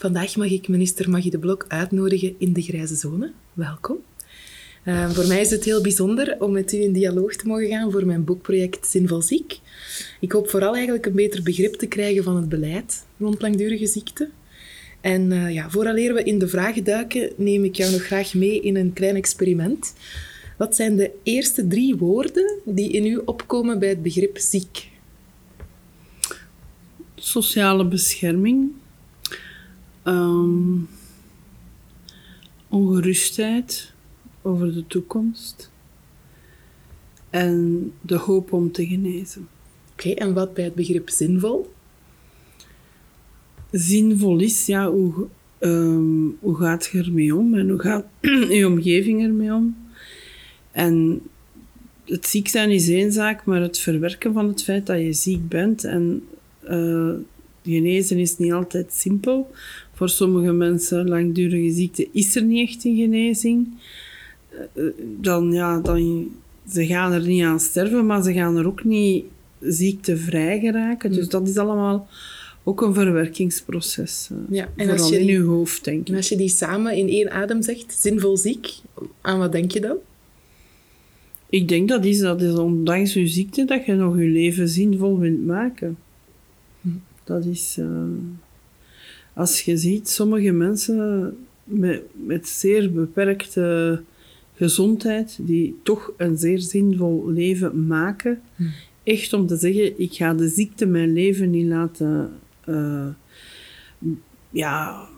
Vandaag mag ik minister Magie de Blok uitnodigen in de Grijze Zone. Welkom. Uh, voor mij is het heel bijzonder om met u in dialoog te mogen gaan voor mijn boekproject Zinvol Ziek. Ik hoop vooral eigenlijk een beter begrip te krijgen van het beleid rond langdurige ziekte. En uh, ja, vooraleer we in de vragen duiken, neem ik jou nog graag mee in een klein experiment. Wat zijn de eerste drie woorden die in u opkomen bij het begrip ziek? Sociale bescherming, um, ongerustheid over de toekomst en de hoop om te genezen. Oké, okay, en wat bij het begrip zinvol? Zinvol is, ja, hoe, um, hoe gaat je ermee om en hoe gaat je omgeving ermee om? En het ziek zijn is één zaak, maar het verwerken van het feit dat je ziek bent en uh, genezen is niet altijd simpel. Voor sommige mensen, langdurige ziekte, is er niet echt een genezing. Eh, dan, ja, dan, ze gaan er niet aan sterven, maar ze gaan er ook niet ziektevrij geraken. Dus dat is allemaal ook een verwerkingsproces. Eh, ja, en vooral als je in je hoofd, denk ik. En als je die samen in één adem zegt, zinvol ziek, aan wat denk je dan? Ik denk dat is, dat is ondanks je ziekte dat je nog je leven zinvol wilt maken. Hm. Dat is... Uh, als je ziet, sommige mensen met, met zeer beperkte gezondheid, die toch een zeer zinvol leven maken, hm. echt om te zeggen, ik ga de ziekte mijn leven niet laten... Uh, ja,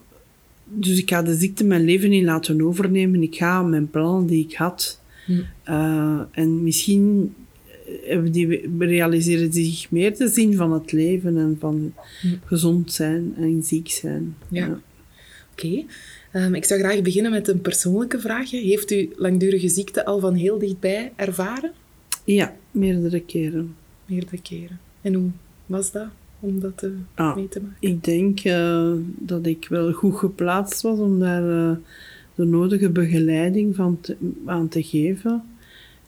dus ik ga de ziekte mijn leven niet laten overnemen. Ik ga mijn plan die ik had... Hm. Uh, en misschien die realiseren zich meer de zin van het leven en van hm. gezond zijn en ziek zijn. Ja. Oké. Okay. Um, ik zou graag beginnen met een persoonlijke vraag. Heeft u langdurige ziekte al van heel dichtbij ervaren? Ja, meerdere keren. Meerdere keren. En hoe was dat om dat uh, ah, mee te maken? Ik denk uh, dat ik wel goed geplaatst was om daar uh, de nodige begeleiding van te, aan te geven.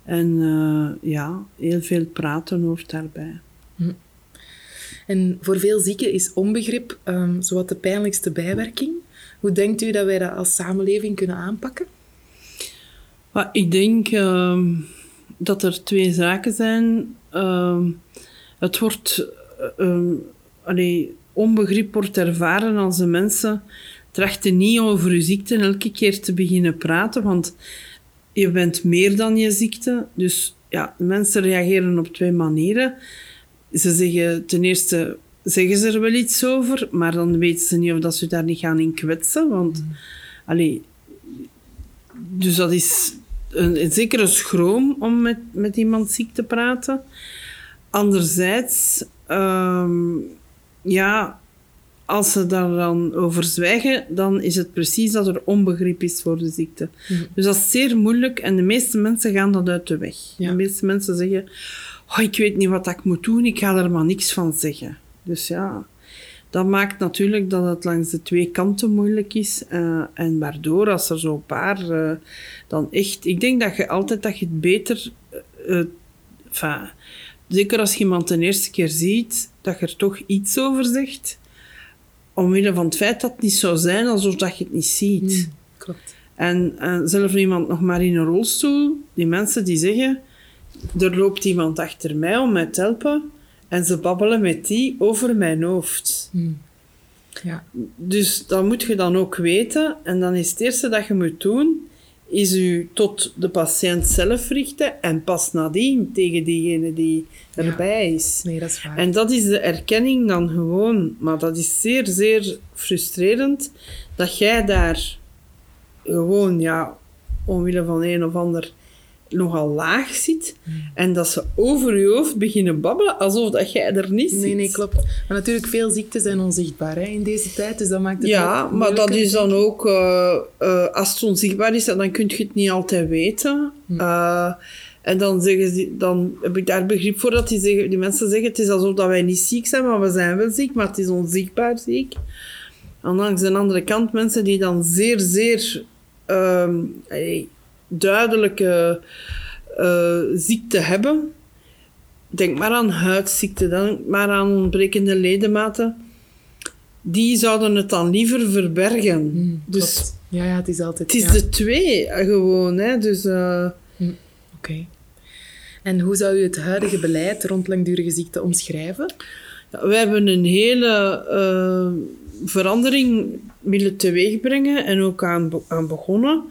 En uh, ja, heel veel praten hoort daarbij. Hm. En voor veel zieken is onbegrip um, zowat de pijnlijkste bijwerking. Hoe denkt u dat wij dat als samenleving kunnen aanpakken? Maar ik denk uh, dat er twee zaken zijn. Uh, het wordt... Allee, onbegrip wordt ervaren als de mensen trachten niet over uw ziekte elke keer te beginnen praten, want je bent meer dan je ziekte. Dus ja, mensen reageren op twee manieren. Ze zeggen ten eerste zeggen ze er wel iets over, maar dan weten ze niet of dat ze daar niet gaan in kwetsen. Want, mm. allee, dus dat is een, een zekere schroom om met, met iemand ziek te praten. Anderzijds, um, ja, als ze daar dan over zwijgen, dan is het precies dat er onbegrip is voor de ziekte. Mhm. Dus dat is zeer moeilijk en de meeste mensen gaan dat uit de weg. De meeste mensen zeggen, oh, ik weet niet wat ik moet doen, ik ga er maar niks van zeggen. Dus ja, dat maakt natuurlijk dat het langs de twee kanten moeilijk is. Uh, en waardoor, als er zo'n paar uh, dan echt... Ik denk dat je altijd dat je het beter... Uh, enfin, zeker als je iemand de eerste keer ziet, dat je er toch iets over zegt omwille van het feit dat het niet zou zijn alsof dat je het niet ziet. Mm, klopt. En, en zelf iemand nog maar in een rolstoel, die mensen die zeggen, er loopt iemand achter mij om mij te helpen en ze babbelen met die over mijn hoofd. Mm. Ja. Dus dat moet je dan ook weten. En dan is het eerste dat je moet doen, is u tot de patiënt zelf richten en pas nadien tegen diegene die erbij is. Nee, dat is waar. En dat is de erkenning dan gewoon. Maar dat is zeer, zeer frustrerend dat jij daar gewoon, ja, omwille van een of ander nogal laag zit en dat ze over je hoofd beginnen babbelen alsof dat jij er niet zit. Nee, nee, klopt. Maar natuurlijk, veel ziekten zijn onzichtbaar hè, in deze tijd, dus dat maakt het Ja, maar dat is dan ook, eh, eh, als het onzichtbaar is, dan kun je het niet altijd weten. Hm. Eh, en dan, zeggen ze, dan heb ik daar begrip voor dat die, zeggen, die mensen zeggen: het is alsof dat wij niet ziek zijn, maar we zijn wel ziek, maar het is onzichtbaar ziek. En langs de andere kant mensen die dan zeer, zeer ehm, eh, duidelijke eh, ziekte hebben. Denk maar aan huidziekte, denk maar aan ontbrekende ledematen. Die zouden het dan liever verbergen. Hmm, dus klopt. Ja, ja, het is altijd... het is ja. de twee eh, gewoon. Hè? Dus, eh, Oké. En hoe zou u het huidige beleid rond langdurige ziekte omschrijven? ja, we hebben een hele verandering willen teweegbrengen en ook aan, aan begonnen.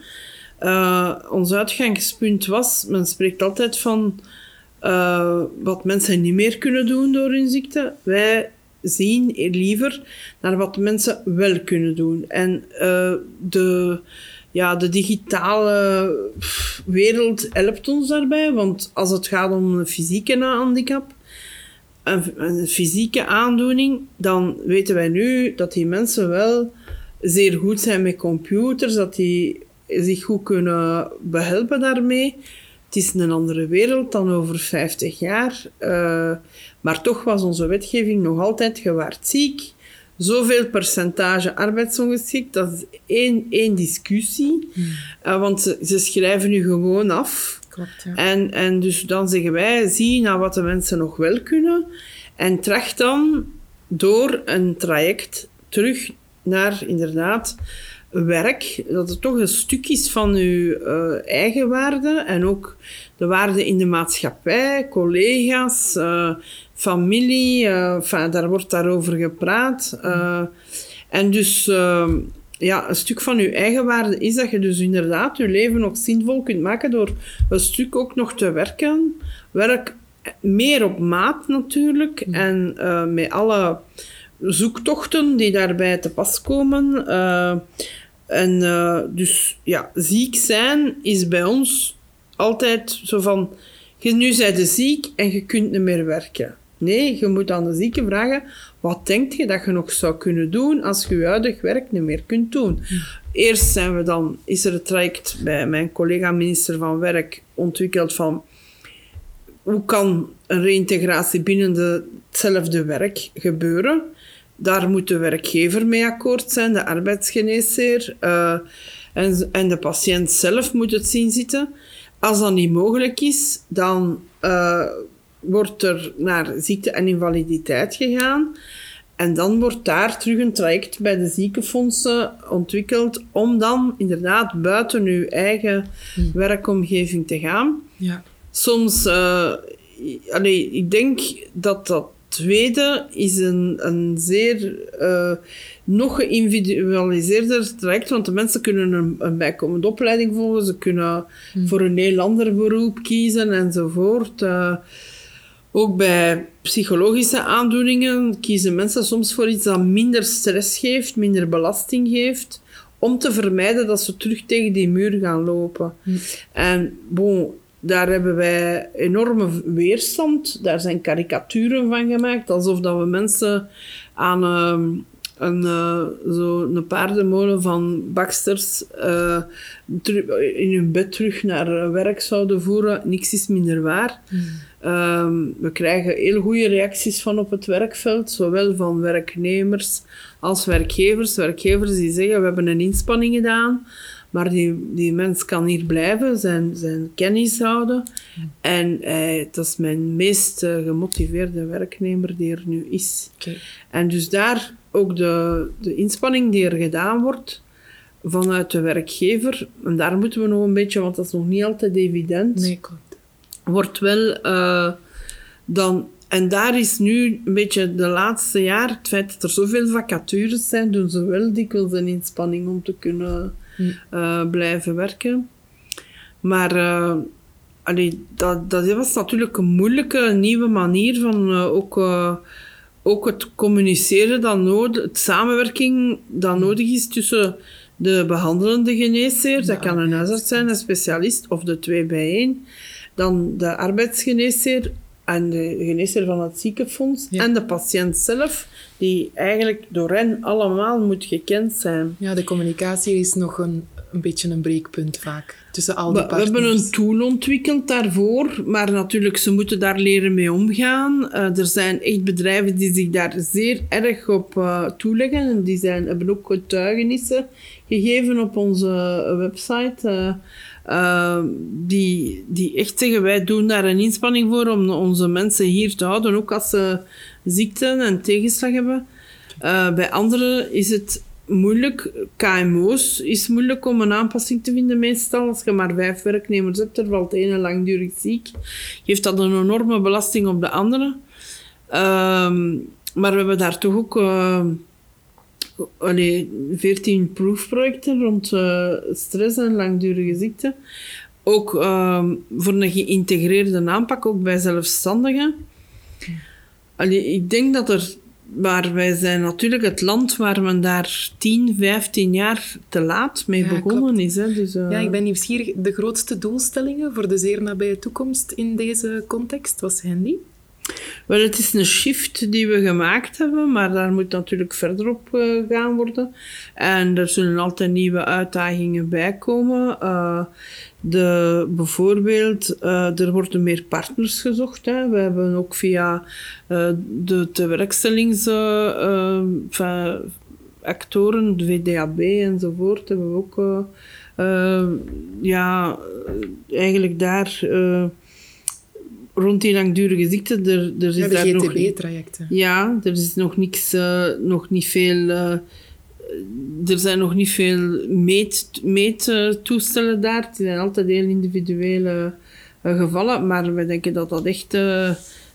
Eh, ons uitgangspunt was, men spreekt altijd van eh, wat mensen niet meer kunnen doen door hun ziekte. Wij zien liever naar wat mensen wel kunnen doen. En eh, de, ja, de digitale wereld helpt ons daarbij, want als het gaat om een fysieke handicap, een fysieke aandoening, dan weten wij nu dat die mensen wel zeer goed zijn met computers, dat die zich goed kunnen behelpen daarmee. Het is een andere wereld dan over 50 jaar. eh, maar toch was onze wetgeving nog altijd gewaard ziek. Zoveel percentage arbeidsongeschikt, dat is één, één discussie. Eh, want ze, ze schrijven nu gewoon af. Klopt, ja. En, en dus dan zeggen wij, zie naar wat de mensen nog wel kunnen. En tracht dan door een traject terug naar inderdaad werk. Dat het toch een stuk is van uw eh, eigen waarde. En ook de waarde in de maatschappij, collega's, eh, familie. eh, daar wordt daarover gepraat. En dus... ja, een stuk van je eigen waarde is dat je dus inderdaad je leven nog zinvol kunt maken door een stuk ook nog te werken. Werk meer op maat natuurlijk en eh, met alle zoektochten die daarbij te pas komen. En eh, dus ja, ziek zijn is bij ons altijd zo van, je nu bent je ziek en je kunt niet meer werken. Nee, je moet aan de zieke vragen, wat denk je dat je nog zou kunnen doen als je je huidig werk niet meer kunt doen? Eerst zijn we dan, is er het traject bij mijn collega minister van Werk ontwikkeld van hoe kan een reïntegratie binnen de- hetzelfde werk gebeuren? Daar moet de werkgever mee akkoord zijn, de arbeidsgeneesheer eh, en, en de patiënt zelf moet het zien zitten. Als dat niet mogelijk is, dan eh, wordt er naar ziekte en invaliditeit gegaan. En dan wordt daar terug een traject bij de ziekenfondsen ontwikkeld om dan inderdaad buiten uw eigen werkomgeving te gaan. ja. Soms, allee, ik denk dat dat tweede is een, een zeer eh, nog geïndividualiseerder traject, want de mensen kunnen een, een bijkomende opleiding volgen, ze kunnen voor een heel ander beroep kiezen enzovoort. Eh, ook bij psychologische aandoeningen kiezen mensen soms voor iets dat minder stress geeft, minder belasting geeft, om te vermijden dat ze terug tegen die muur gaan lopen. En bon, daar hebben wij enorme weerstand. Daar zijn karikaturen van gemaakt, alsof dat we mensen aan ehm, een, eh, zo een paardenmolen van baksters eh, in hun bed terug naar werk zouden voeren. Niks is minder waar. Ehm, we krijgen heel goede reacties van op het werkveld, zowel van werknemers als werkgevers. Werkgevers die zeggen, we hebben een inspanning gedaan, maar die, die mens kan hier blijven, zijn, zijn kennis houden. En eh, dat is mijn meest eh, gemotiveerde werknemer die er nu is. En dus daar ook de, de inspanning die er gedaan wordt vanuit de werkgever, en daar moeten we nog een beetje, want dat is nog niet altijd evident, Nee, klopt. wordt wel eh, dan. En daar is nu een beetje de laatste jaar, het feit dat er zoveel vacatures zijn, doen ze wel dikwijls een inspanning om te kunnen Hm. eh, blijven werken. Maar uh, allee, dat, dat was natuurlijk een moeilijke nieuwe manier van uh, ook, ook het communiceren dat nodig, het samenwerking dat nodig is tussen de behandelende geneesheer, dat kan een huisarts zijn, een specialist of de twee bijeen, dan de arbeidsgeneesheer en de geneesheer van het ziekenfonds ja. en de patiënt zelf, die eigenlijk door hen allemaal moet gekend zijn. Ja, de communicatie is nog een, een beetje een breekpunt vaak tussen al die we, partners. We hebben een tool ontwikkeld daarvoor, maar natuurlijk, ze moeten daar leren mee omgaan. Uh, er zijn echt bedrijven die zich daar zeer erg op uh, toeleggen en die zijn, hebben ook getuigenissen gegeven op onze website. Uh, uh, die, die echt zeggen, wij doen daar een inspanning voor om onze mensen hier te houden, ook als ze ziekten en tegenslag hebben. Uh, bij anderen is het moeilijk. KMO's is moeilijk om een aanpassing te vinden meestal. Als je maar vijf werknemers hebt, er valt één langdurig ziek. Geeft dat een enorme belasting op de andere. Uh, maar we hebben daar toch ook uh, allee, 14 proefprojecten rond uh, stress en langdurige ziekte. Ook uh, voor een geïntegreerde aanpak, ook bij zelfstandigen. Allee, ik denk dat er... Maar wij zijn natuurlijk het land waar men daar 10, 15 jaar te laat mee ja, begonnen is. Hè. Dus, uh... Ja, ik ben nieuwsgierig. De grootste doelstellingen voor de zeer nabije toekomst in deze context, wat zijn die? Wel, het is een shift die we gemaakt hebben, maar daar moet natuurlijk verder op uh, gaan worden. En er zullen altijd nieuwe uitdagingen bij komen. Uh, de, bijvoorbeeld, uh, er worden meer partners gezocht. Hè. We hebben ook via de tewerkstellingsactoren, de VDAB enzovoort, hebben we ook ja, eigenlijk daar rond die langdurige ziekte, er, er is ja, daar GTB-trajecten. Ja, er is nog niks, uh, nog niet veel... Uh, er zijn nog niet veel meet, meettoestellen daar. Het zijn altijd heel individuele uh, gevallen, maar we denken dat dat echt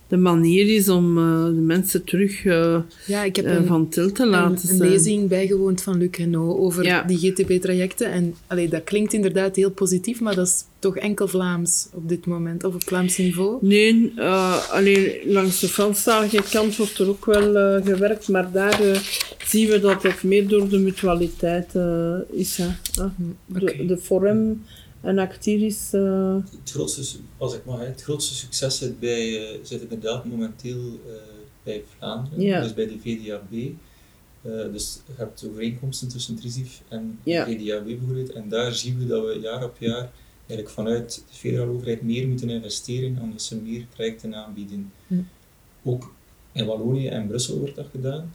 de manier is om uh, de mensen terug uh, ja, ik heb uh, van til te laten een, een lezing bijgewoond van Luc Renaud over ja. die GTB-trajecten. En allee, dat klinkt inderdaad heel positief, maar dat is toch enkel Vlaams op dit moment, of op Vlaams niveau? Nee, alleen langs de Franstalige kant wordt er ook wel gewerkt, maar daar zien we dat het meer door de mutualiteit is. Hè. Okay. De, de forum en Actiris... Uh... Het, grootste, als ik mag, het grootste succes zit, bij, uh, zit inderdaad momenteel uh, bij Vlaanderen, dus bij de VDAB. dus je hebt overeenkomsten tussen Trisif en de VDAB bijvoorbeeld. En daar zien we dat we jaar op jaar eigenlijk vanuit de federale overheid meer moeten investeren, omdat ze meer trajecten aanbieden. Hm. Ook in Wallonië en Brussel wordt dat gedaan.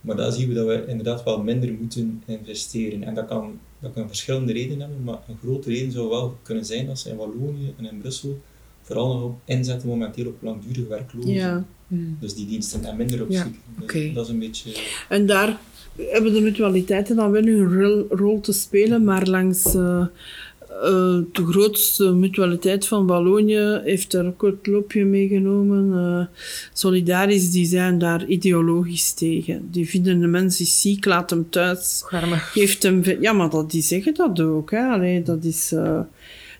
Maar daar zien we dat we inderdaad wel minder moeten investeren. En dat kan dat kan verschillende redenen hebben, maar een grote reden zou wel kunnen zijn dat ze in Wallonië en in Brussel vooral nog op inzetten momenteel op langdurige werklozen. Ja. Hmm. Dus die diensten en minder op ja. Dus dat is een beetje... En daar hebben de mutualiteiten dan wel hun rol te spelen, maar langs... Uh, uh, de grootste mutualiteit van Wallonië heeft daar ook het loopje meegenomen. Uh, Solidaris, die zijn daar ideologisch tegen. Die vinden de mens is ziek, laat hem thuis. Geeft hem... Ja, maar dat, die zeggen dat ook. Hè. Allee, dat is... Uh,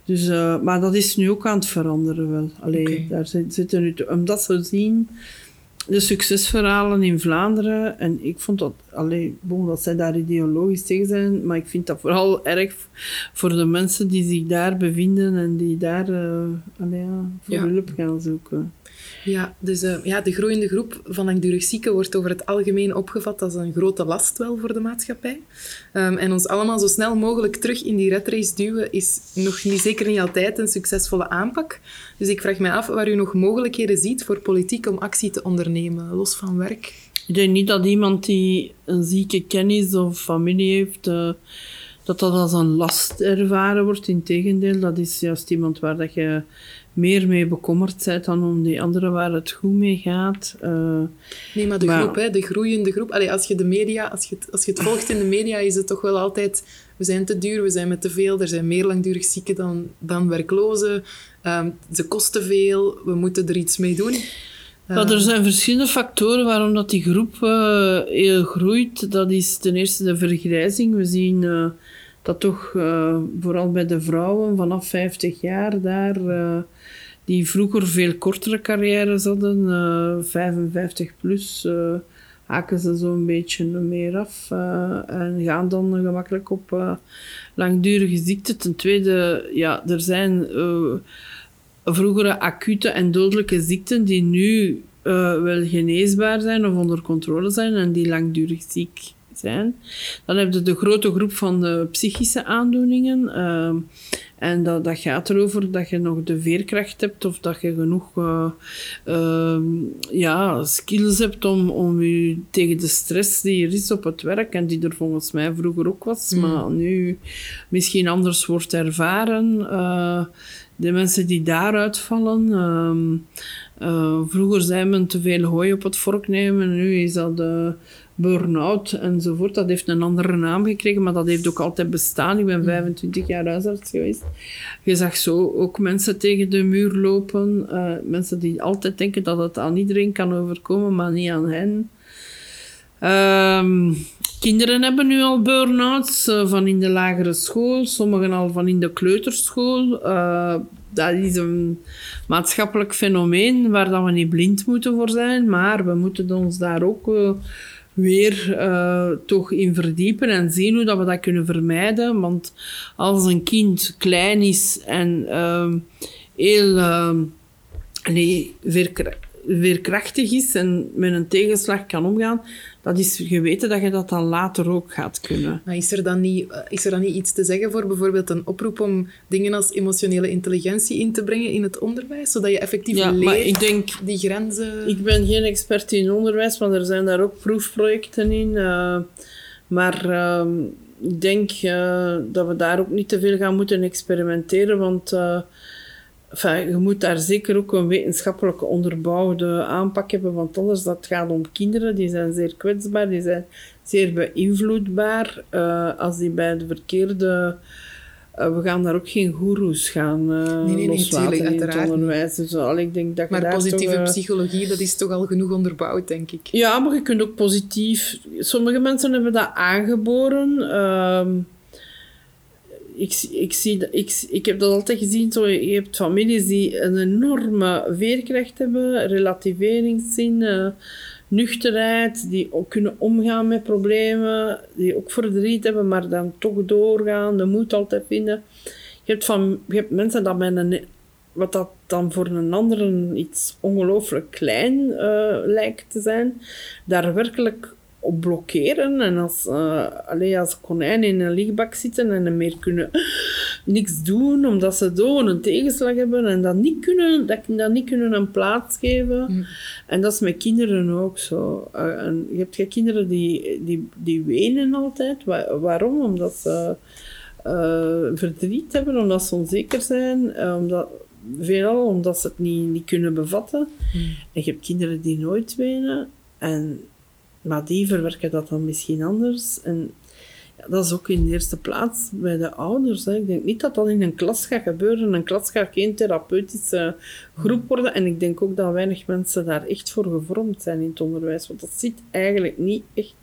dus, maar dat is nu ook aan het veranderen wel. Allee, okay. daar zitten nu... Omdat ze zien de succesverhalen in Vlaanderen. En ik vond dat, alleen, bon, dat zij daar ideologisch tegen zijn, maar ik vind dat vooral erg voor de mensen die zich daar bevinden en die daar uh, allee, voor ja. hulp gaan zoeken. Ja, dus uh, ja, de groeiende groep van langdurig zieken wordt over het algemeen opgevat als een grote last wel voor de maatschappij. Um, en ons allemaal zo snel mogelijk terug in die redrace duwen is nog niet, zeker niet altijd een succesvolle aanpak. Dus ik vraag mij af waar u nog mogelijkheden ziet voor politiek om actie te ondernemen, los van werk. Ik denk niet dat iemand die een zieke kennis of familie heeft... Uh, dat dat als een last ervaren wordt. Integendeel, dat is juist iemand waar dat je meer mee bekommerd bent dan om die anderen waar het goed mee gaat. Uh, nee, maar de groep, hè, de groeiende groep. Allee, als je de media, als je, het, als je het volgt in de media, is het toch wel altijd... We zijn te duur, we zijn met te veel, er zijn meer langdurig zieken dan, dan werklozen. Um, ze kosten veel, we moeten er iets mee doen. Uh, er zijn verschillende factoren waarom dat die groep uh, heel groeit. Dat is ten eerste de vergrijzing. We zien dat toch vooral bij de vrouwen vanaf 50 jaar daar die vroeger veel kortere carrières hadden, 55 plus, haken ze zo'n beetje meer af en gaan dan gemakkelijk op langdurige ziekte. Ten tweede, ja, er zijn vroegere acute en dodelijke ziekten die nu wel geneesbaar zijn of onder controle zijn en die langdurig ziek zijn. Dan heb je de grote groep van de psychische aandoeningen. Uh, en dat, dat gaat erover dat je nog de veerkracht hebt of dat je genoeg uh, uh, ja, skills hebt om, om je tegen de stress die er is op het werk en die er volgens mij vroeger ook was, mm. maar nu misschien anders wordt ervaren. Uh, de mensen die daaruit vallen. Uh, vroeger zei men te veel hooi op het vork nemen, nu is dat de burn-out enzovoort. Dat heeft een andere naam gekregen, maar dat heeft ook altijd bestaan. Ik ben 25 jaar huisarts geweest. Je zag zo ook mensen tegen de muur lopen. Uh, mensen die altijd denken dat het aan iedereen kan overkomen, maar niet aan hen. Um, kinderen hebben nu al burn-outs uh, van in de lagere school, sommigen al van in de kleuterschool. Uh, dat is een maatschappelijk fenomeen waar dat we niet blind moeten voor zijn, maar we moeten ons daar ook uh, weer toch in verdiepen en zien hoe dat we dat kunnen vermijden. Want als een kind klein is en ehm, heel ehm, nee, veerkrachtig is en met een tegenslag kan omgaan, dat is geweten dat je dat dan later ook gaat kunnen. Maar is er dan niet, eh, is er dan niet iets te zeggen voor bijvoorbeeld een oproep om dingen als emotionele intelligentie in te brengen in het onderwijs, zodat je effectief ja, leert maar ik denk, die grenzen... Ik ben geen expert in onderwijs, maar er zijn daar ook proefprojecten in. Uh, maar uh, ik denk uh, dat we daar ook niet te veel gaan moeten experimenteren, want Enfin, je moet daar zeker ook een wetenschappelijke onderbouwde aanpak hebben, want anders dat gaat om kinderen, die zijn zeer kwetsbaar, die zijn zeer beïnvloedbaar. Uh, als die bij de verkeerde... Uh, we gaan daar ook geen goeroes gaan uh, nee, nee, loslaten in het onderwijs. Dus, al, ik denk dat maar positieve psychologie, dat is toch al genoeg onderbouwd, denk ik. Ja, maar je kunt ook positief... Sommige mensen hebben dat aangeboren... Ehm, ik, ik, zie, ik, heb dat altijd gezien. Zo, je hebt families die een enorme veerkracht hebben, relativeringszin, uh, nuchterheid, die ook kunnen omgaan met problemen, die ook verdriet hebben, maar dan toch doorgaan, de moed altijd vinden. Je hebt, van, je hebt mensen dat met wat dat dan voor een ander iets ongelooflijk klein uh, lijkt te zijn, daar werkelijk op blokkeren. En als, uh, allee, als konijn in een lichtbak zitten en meer kunnen niks doen, omdat ze zo een tegenslag hebben en dat niet kunnen, dat, dat niet kunnen een plaats geven. Mm. En dat is met kinderen ook zo. Uh, en je hebt kinderen die, die, die wenen altijd. waarom? Omdat ze uh, verdriet hebben, omdat ze onzeker zijn, omdat, veelal omdat ze het niet, niet kunnen bevatten. Mm. En je hebt kinderen die nooit wenen. En maar die verwerken dat dan misschien anders. En ja, dat is ook in de eerste plaats bij de ouders. Ik denk niet dat dat in een klas gaat gebeuren. Een klas gaat geen therapeutische groep worden. En ik denk ook dat weinig mensen daar echt voor gevormd zijn in het onderwijs. Want dat zit eigenlijk niet echt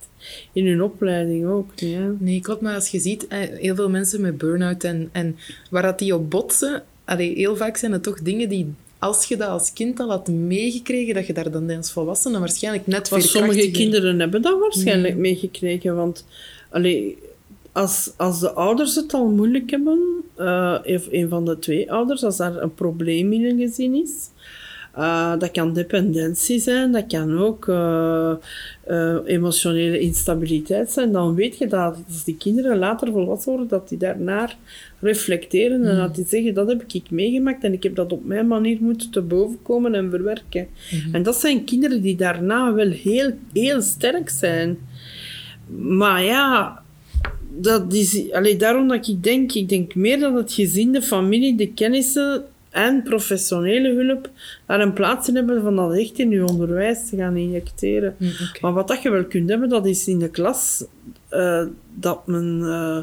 in hun opleiding ook. Ja. Nee, klopt. Maar als je ziet, heel veel mensen met burn-out en, en waar dat die op botsen, allee, heel vaak zijn het toch dingen die als je dat als kind al had meegekregen, dat je daar dan als volwassene waarschijnlijk net veel Sommige kinderen hebben dat waarschijnlijk meegekregen, want allee, als, als de ouders het al moeilijk hebben, uh, een van de twee ouders, als daar een probleem in een gezin is, uh, dat kan dependentie zijn, dat kan ook uh, uh, emotionele instabiliteit zijn. Dan weet je dat als die kinderen later volwassen worden, dat die daarnaar reflecteren en dat die zeggen, dat heb ik meegemaakt en ik heb dat op mijn manier moeten te boven komen en verwerken. Mm-hmm. En dat zijn kinderen die daarna wel heel, heel sterk zijn. Maar ja, dat is, allee, daarom dat ik denk, ik denk meer dat het gezin, de familie, de kennissen en professionele hulp daar een plaats in hebben van dat echt in je onderwijs te gaan injecteren. Mm, maar wat dat je wel kunt hebben, dat is in de klas uh, dat men... Uh,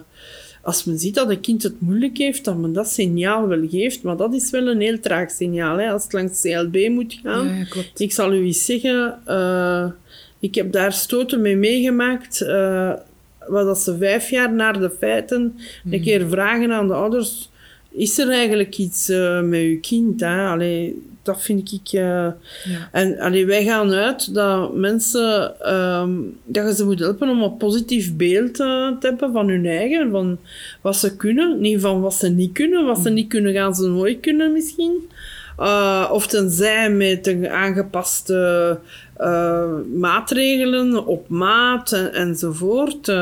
als men ziet dat een kind het moeilijk heeft, dat men dat signaal wel geeft. Maar dat is wel een heel traag signaal. Hè, als het langs CLB moet gaan. Ja, ik zal u eens zeggen, uh, ik heb daar stoten mee meegemaakt. wat dat ze vijf jaar naar de feiten een mhm. keer vragen aan de ouders, is er eigenlijk iets uh, met je kind? Hè? Allee, dat vind ik... Uh, ja. En allee, wij gaan uit dat mensen... Um, dat je ze moet helpen om een positief beeld uh, te hebben van hun eigen, van wat ze kunnen, niet van wat ze niet kunnen. Wat ze mhm. niet kunnen, gaan ze nooit kunnen misschien. Of tenzij met een aangepaste maatregelen op maat en, enzovoort.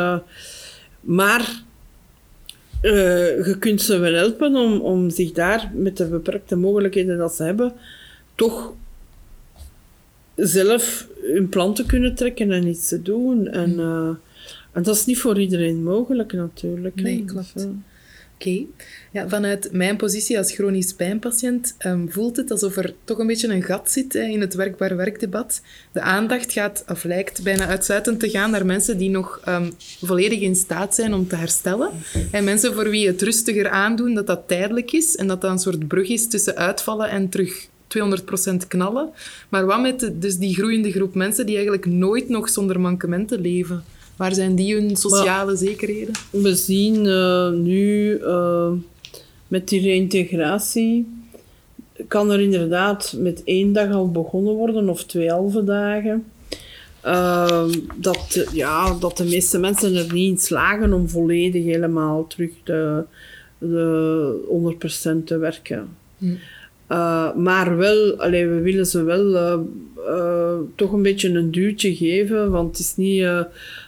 Uh, maar je kunt ze wel helpen om, om zich daar met de beperkte mogelijkheden dat ze hebben, toch zelf hun plan te kunnen trekken en iets te doen. En, mm. en dat is niet voor iedereen mogelijk natuurlijk. Nee, klopt. Oké. Ja, vanuit mijn positie als chronisch pijnpatiënt um, voelt het alsof er toch een beetje een gat zit in het werkbaar werkdebat. De aandacht gaat, of lijkt bijna uitsluitend te gaan naar mensen die nog um, volledig in staat zijn om te herstellen. En mensen voor wie het rustiger aandoen dat dat tijdelijk is en dat dat een soort brug is tussen uitvallen en terug 200% knallen. Maar wat met dus die groeiende groep mensen die eigenlijk nooit nog zonder mankementen leven? Waar zijn die hun sociale zekerheden? We zien uh, nu uh, met die reïntegratie kan er inderdaad met één dag al begonnen worden of twee halve dagen. Uh, dat, ja, dat de meeste mensen er niet in slagen om volledig helemaal terug de, de 100% te werken. Hm. Uh, maar wel, allee, we willen ze wel uh, uh, toch een beetje een duwtje geven. Want het is niet,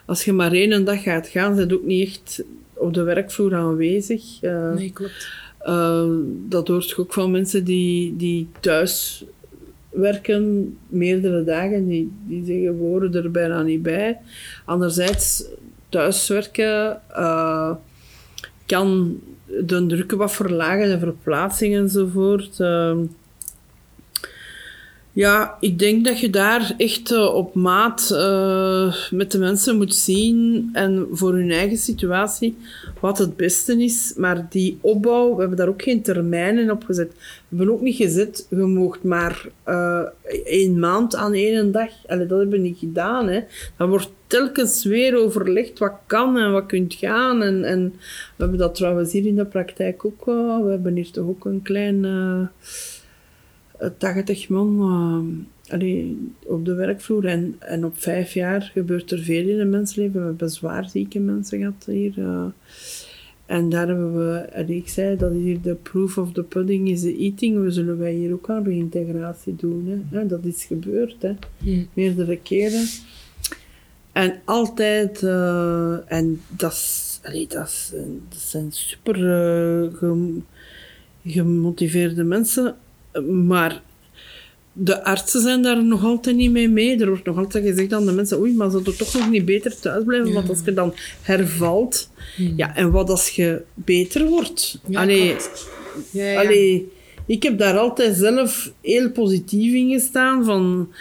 als je maar één dag gaat gaan, zijn ook niet echt op de werkvloer aanwezig. nee, klopt. dat hoort ook van mensen die, die thuis werken, meerdere dagen, die, die zeggen we horen er bijna niet bij. Anderzijds, thuiswerken kan de drukken wat verlagen, de verplaatsing enzovoort. Uh, ja, ik denk dat je daar echt uh, op maat uh, met de mensen moet zien en voor hun eigen situatie wat het beste is. Maar die opbouw, we hebben daar ook geen termijnen op gezet. We hebben ook niet gezet, je moogt maar uh, één maand aan één dag. Dat hebben we niet gedaan. Hè. Dan wordt telkens weer overlegd wat kan en wat kunt gaan. En, en we hebben dat trouwens hier in de praktijk ook. We hebben hier toch ook een klein... 80 man uh, allee, op de werkvloer. En, en op vijf jaar gebeurt er veel in een mensleven. We hebben zwaar zieke mensen gehad hier. Uh, en daar hebben we, allee, ik zei, dat is hier de proof of the pudding is the eating. We zullen wij hier ook aan reïntegratie doen. Hè. dat is gebeurd, hè. meerdere keren. En altijd, uh, en dat, is, allee, dat, is, dat zijn super gemotiveerde mensen maar de artsen zijn daar nog altijd niet mee mee. Er wordt nog altijd gezegd aan de mensen, oei, maar zou er toch nog niet beter thuis blijven? Want als je dan hervalt, hmm. ja, en wat als je beter wordt? Ja, allee, ja, allee, ik heb daar altijd zelf heel positief in gestaan van,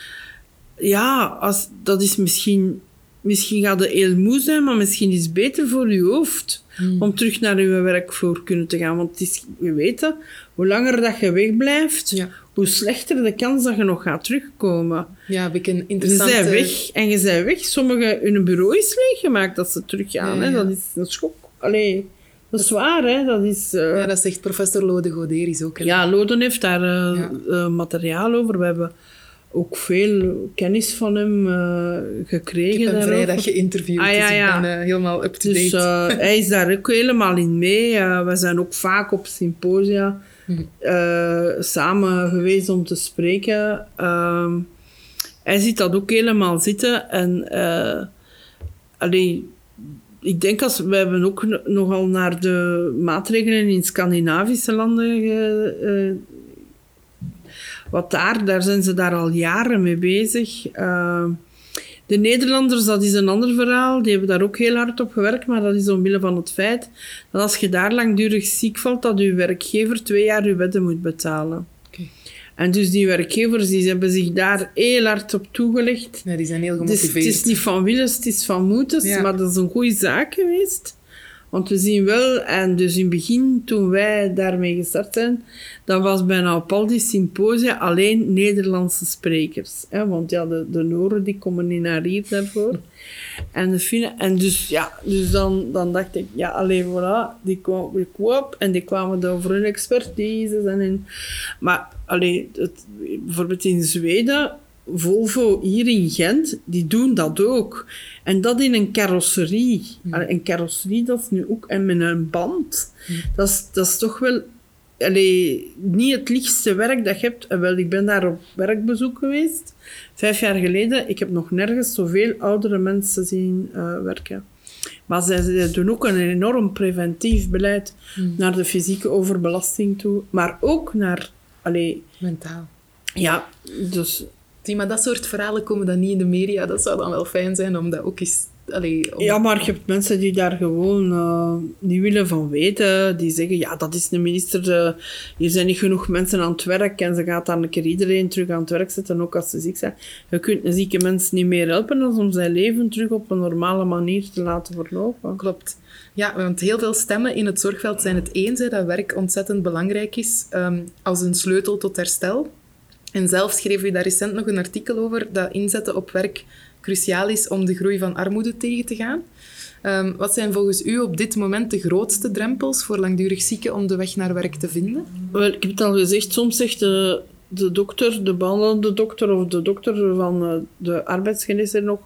ja, als, dat is misschien, misschien gaat het heel moe zijn, maar misschien is het beter voor je hoofd. Hmm. om terug naar je werkvloer kunnen te gaan. Want het is, we weten, hoe langer dat je wegblijft, ja. hoe slechter de kans dat je nog gaat terugkomen. Ja, heb ik een interessante... Je bent weg en je bent weg. Sommigen, hun bureau is leeggemaakt dat ze teruggaan. Hè? Dat is een schok. Allee, dat is waar, hè. Dat is... Uh... Ja, dat zegt professor Lode Goderis ook. Hè? Ja, Lode heeft daar uh, uh, materiaal over. We hebben ook veel kennis van hem uh, gekregen. Ik heb hem vrijdag geïnterviewd, ah, ja, dus ik ben uh, helemaal up-to-date. Dus uh, hij is daar ook helemaal in mee. we zijn ook vaak op symposia hm. samen geweest om te spreken. Ehm, hij ziet dat ook helemaal zitten. En allee, ik denk als we hebben ook nogal naar de maatregelen in Scandinavische landen wat daar, daar zijn ze daar al jaren mee bezig. Uh, de Nederlanders, dat is een ander verhaal. Die hebben daar ook heel hard op gewerkt, maar dat is omwille van het feit dat als je daar langdurig ziek valt, dat je werkgever twee jaar je wetten moet betalen. Okay. En dus die werkgevers die hebben zich daar heel hard op toegelegd. Ja, die zijn heel gemotiveerd. Dus het is niet van willens, het is van moeders, maar dat is een goede zaak geweest. Want we zien wel, en dus in het begin, toen wij daarmee gestart zijn, dan was bijna op al die symposia alleen Nederlandse sprekers. Hè? Want ja, de, de Noren die komen niet naar hier daarvoor. En de Finnen, en dus ja, dus dan, dan dacht ik, ja, alleen voilà, die kwamen op en die kwamen dan voor hun expertise. En in, maar alleen, bijvoorbeeld in Zweden Volvo hier in Gent, die doen dat ook. En dat in een carrosserie. Een carrosserie, dat is nu ook... En met een band. Dat, is, dat is toch wel... Allee, niet het lichtste werk dat je hebt. Wel, ik ben daar op werkbezoek geweest. Vijf jaar geleden. Ik heb nog nergens zoveel oudere mensen zien uh, werken. Maar zij, zij, doen ook een enorm preventief beleid mm. naar de fysieke overbelasting toe. Maar ook naar... Allee, Mentaal. Ja, dus maar dat soort verhalen komen dan niet in de media. Dat zou dan wel fijn zijn om dat ook eens... Allee, Ja, maar je hebt mensen die daar gewoon uh, niet willen van weten. Die zeggen, ja, dat is de minister. Uh, hier zijn niet genoeg mensen aan het werk. En ze gaat dan een keer iedereen terug aan het werk zetten, ook als ze ziek zijn. Je kunt een zieke mens niet meer helpen dan om zijn leven terug op een normale manier te laten verlopen. Klopt. Ja, want heel veel stemmen in het zorgveld zijn het eens dat werk ontzettend belangrijk is um, als een sleutel tot herstel. En zelf schreef u daar recent nog een artikel over dat inzetten op werk cruciaal is om de groei van armoede tegen te gaan. Um, wat zijn volgens u op dit moment de grootste drempels voor langdurig zieken om de weg naar werk te vinden? Wel, ik heb het al gezegd, soms zegt de, dokter, de behandelende dokter of de dokter van uh, de arbeidsgeneesheer nog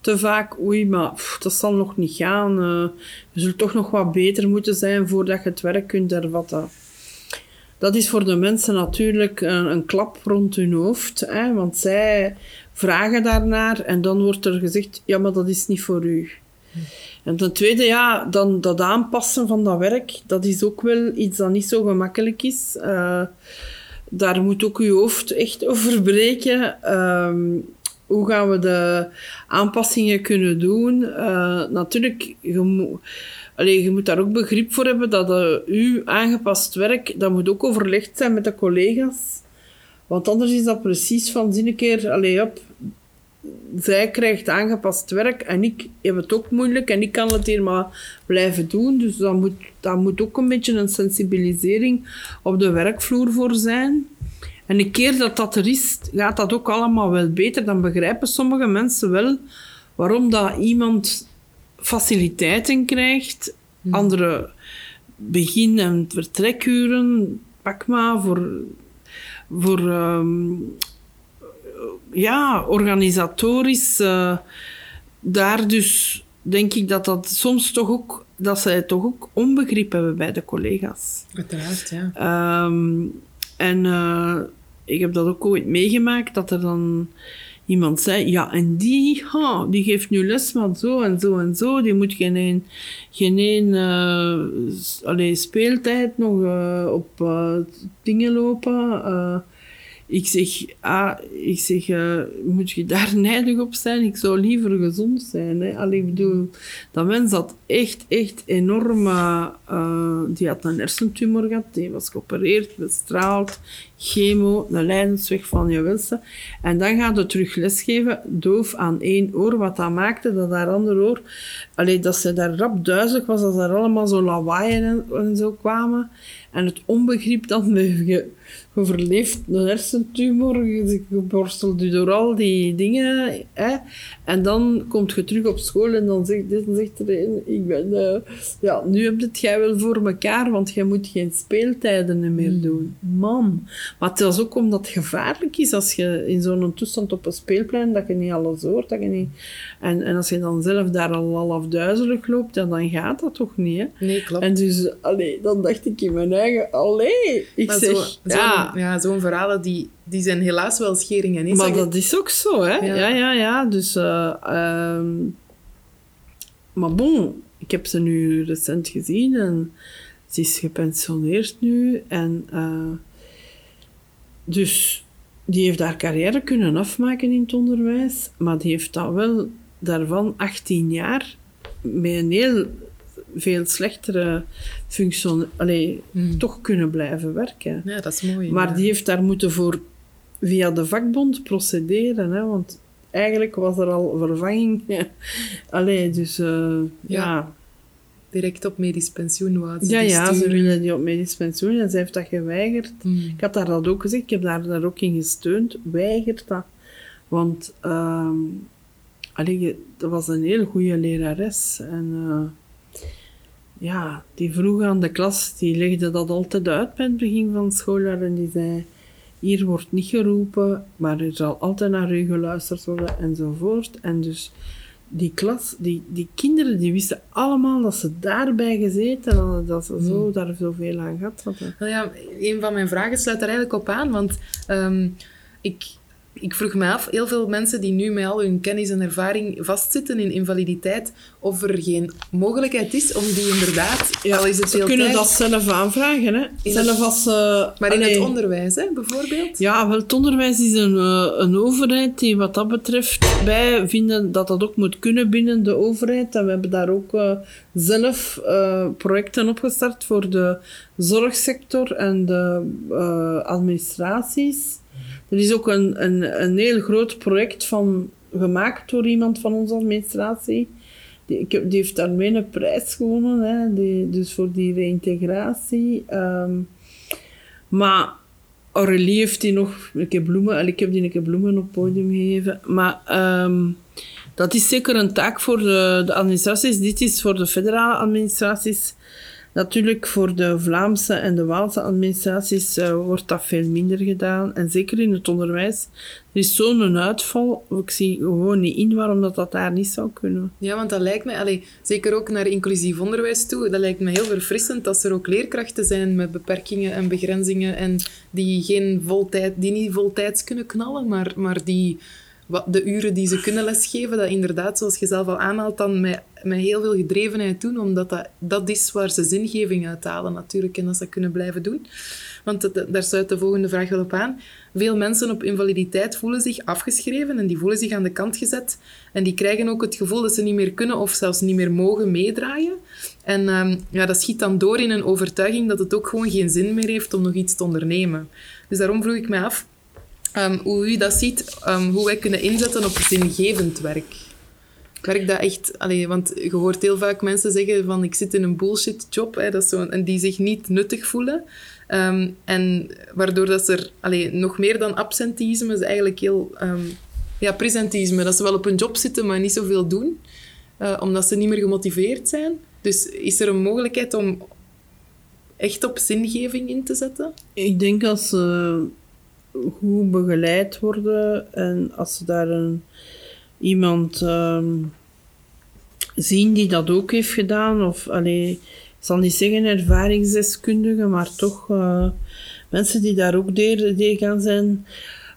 te vaak, oei, maar dat zal nog niet gaan. Uh, je zult toch nog wat beter moeten zijn voordat je het werk kunt hervatten. Dat is voor de mensen natuurlijk een, een klap rond hun hoofd, hè, want zij vragen daarnaar en dan wordt er gezegd, ja, maar dat is niet voor u. En ten tweede, ja, dan dat aanpassen van dat werk, dat is ook wel iets dat niet zo gemakkelijk is. Uh, daar moet ook uw hoofd echt over breken. Uh, hoe gaan we de aanpassingen kunnen doen? Uh, natuurlijk, Allee, je moet daar ook begrip voor hebben dat uh, uw aangepast werk, dat moet ook overlegd zijn met de collega's. Want anders is dat precies van zin een keer, allee, op, zij krijgt aangepast werk en ik heb het ook moeilijk en ik kan het hier maar blijven doen. Dus dat moet, dat moet ook een beetje een sensibilisering op de werkvloer voor zijn. En een keer dat dat er is, gaat dat ook allemaal wel beter. Dan begrijpen sommige mensen wel waarom dat iemand faciliteiten krijgt, hmm. andere begin- en vertrekuren, pak maar voor, voor um, ja, organisatorisch. Uh, daar dus denk ik dat dat soms toch ook, dat zij toch ook onbegrip hebben bij de collega's. Uiteraard, ja. Um, en uh, ik heb dat ook ooit meegemaakt, dat er dan iemand zei, ja, en die, ha, die geeft nu les van zo en zo en zo, die moet geen, geen uh, allee, speeltijd nog uh, op uh, dingen lopen. Ik zeg, ah, ik zeg uh, moet je daar nijdig op zijn? Ik zou liever gezond zijn. Hè? Allee, ik bedoel, dat mens had echt, echt enorm... Uh, die had een hersentumor gehad, die was geopereerd, bestraald, chemo, een lijdensweg van je wensen. En dan gaat het terug lesgeven, doof aan één oor, wat dat maakte dat haar andere oor... Allee, dat ze daar rap duizelig was, als er allemaal zo lawaaien en, zo kwamen. En het onbegrip dat me overleeft een hersentumor, je borstelt je door al die dingen. Hè? En dan komt je terug op school en dan zegt, dan zegt er een, ik ben, uh, ja, nu heb je het jij wel voor elkaar, want jij moet geen speeltijden meer hmm. doen. Man. Maar het is ook omdat het gevaarlijk is als je in zo'n toestand op een speelplein, dat je niet alles hoort, dat je niet... En, en als je dan zelf daar al half duizelig loopt, ja, dan gaat dat toch niet, hè? Nee, klopt. En dus, allee, dan dacht ik in mijn eigen, allee, ik zeg, zo, ja ja, zo'n verhalen die, die zijn helaas wel scheringen. Maar dat is ook zo, hè? Ja, ja, ja. Dus, uh, maar bon, ik heb ze nu recent gezien en ze is gepensioneerd nu. En uh, dus die heeft haar carrière kunnen afmaken in het onderwijs, maar die heeft dat wel daarvan 18 jaar met een heel veel slechtere functie allee, hmm. toch kunnen blijven werken. Ja, dat is mooi. Maar die heeft daar moeten voor via de vakbond procederen, hè, want eigenlijk was er al vervanging. allee, dus uh, ja. ja. direct op medisch pensioen wou. Ja, ja, ze willen die op medisch pensioen en ze heeft dat geweigerd. Hmm. Ik had daar dat ook gezegd, ik heb daar, daar ook in gesteund. Weigert dat. Want um, dat was een heel goede lerares. En uh, ja, die vroeg aan de klas, die legde dat altijd uit bij het begin van het schooljaar. En die zei, hier wordt niet geroepen, maar er zal altijd naar u geluisterd worden enzovoort. En dus die klas, die, die kinderen, die wisten allemaal dat ze daarbij gezeten hadden, dat ze zo hmm. daar zoveel aan gehad hadden. Wel ja, een van mijn vragen sluit daar eigenlijk op aan, want um, ik ik vroeg me af, heel veel mensen die nu met al hun kennis en ervaring vastzitten in invaliditeit, of er geen mogelijkheid is om die inderdaad, ja, al is het Ze kunnen dat zelf aanvragen, hè. zelf als, uh, maar in het onderwijs, hè, bijvoorbeeld? Ja, wel, het onderwijs is een, uh, een overheid die wat dat betreft, wij vinden dat dat ook moet kunnen binnen de overheid. En we hebben daar ook uh, zelf projecten opgestart voor de zorgsector en de administraties. Er is ook een, een, een heel groot project van, gemaakt door iemand van onze administratie. Die, die heeft daarmee een prijs gewonnen, hè, die, dus voor die reïntegratie. Um, maar Aurélie heeft die nog een keer bloemen, ik heb die een keer bloemen op het podium gegeven. Maar um, dat is zeker een taak voor de administraties. Dit is voor de federale administraties Natuurlijk, voor de Vlaamse en de Waalse administraties uh, wordt dat veel minder gedaan. En zeker in het onderwijs. Er is zo'n uitval. Ik zie gewoon niet in waarom dat, dat daar niet zou kunnen. Ja, want dat lijkt mij, allez, zeker ook naar inclusief onderwijs toe, dat lijkt me heel verfrissend dat er ook leerkrachten zijn met beperkingen en begrenzingen en die, geen voltijd, die niet voltijds kunnen knallen, maar, maar die de uren die ze kunnen lesgeven, dat inderdaad, zoals je zelf al aanhaalt, dan met, met heel veel gedrevenheid doen, omdat dat, dat is waar ze zingeving uithalen natuurlijk en dat ze kunnen blijven doen. Want daar sluit de volgende vraag wel op aan. Veel mensen op invaliditeit voelen zich afgeschreven en die voelen zich aan de kant gezet. En die krijgen ook het gevoel dat ze niet meer kunnen of zelfs niet meer mogen meedraaien. En um, ja, dat schiet dan door in een overtuiging dat het ook gewoon geen zin meer heeft om nog iets te ondernemen. Dus daarom vroeg ik mij af, Um, hoe u dat ziet, um, hoe wij kunnen inzetten op zingevend werk. Werk dat echt... Allee, want je hoort heel vaak mensen zeggen van ik zit in een bullshit job, hè, dat zo, en die zich niet nuttig voelen. Um, en waardoor dat er allee, nog meer dan absenteïsme is eigenlijk heel... ja, presentisme, dat ze wel op een job zitten, maar niet zoveel doen. Uh, omdat ze niet meer gemotiveerd zijn. Dus is er een mogelijkheid om echt op zingeving in te zetten? Ik denk als... Uh goed begeleid worden en als ze daar een, iemand um, zien die dat ook heeft gedaan, of allee, ik zal niet zeggen ervaringsdeskundigen, maar toch uh, mensen die daar ook deel, gaan zijn.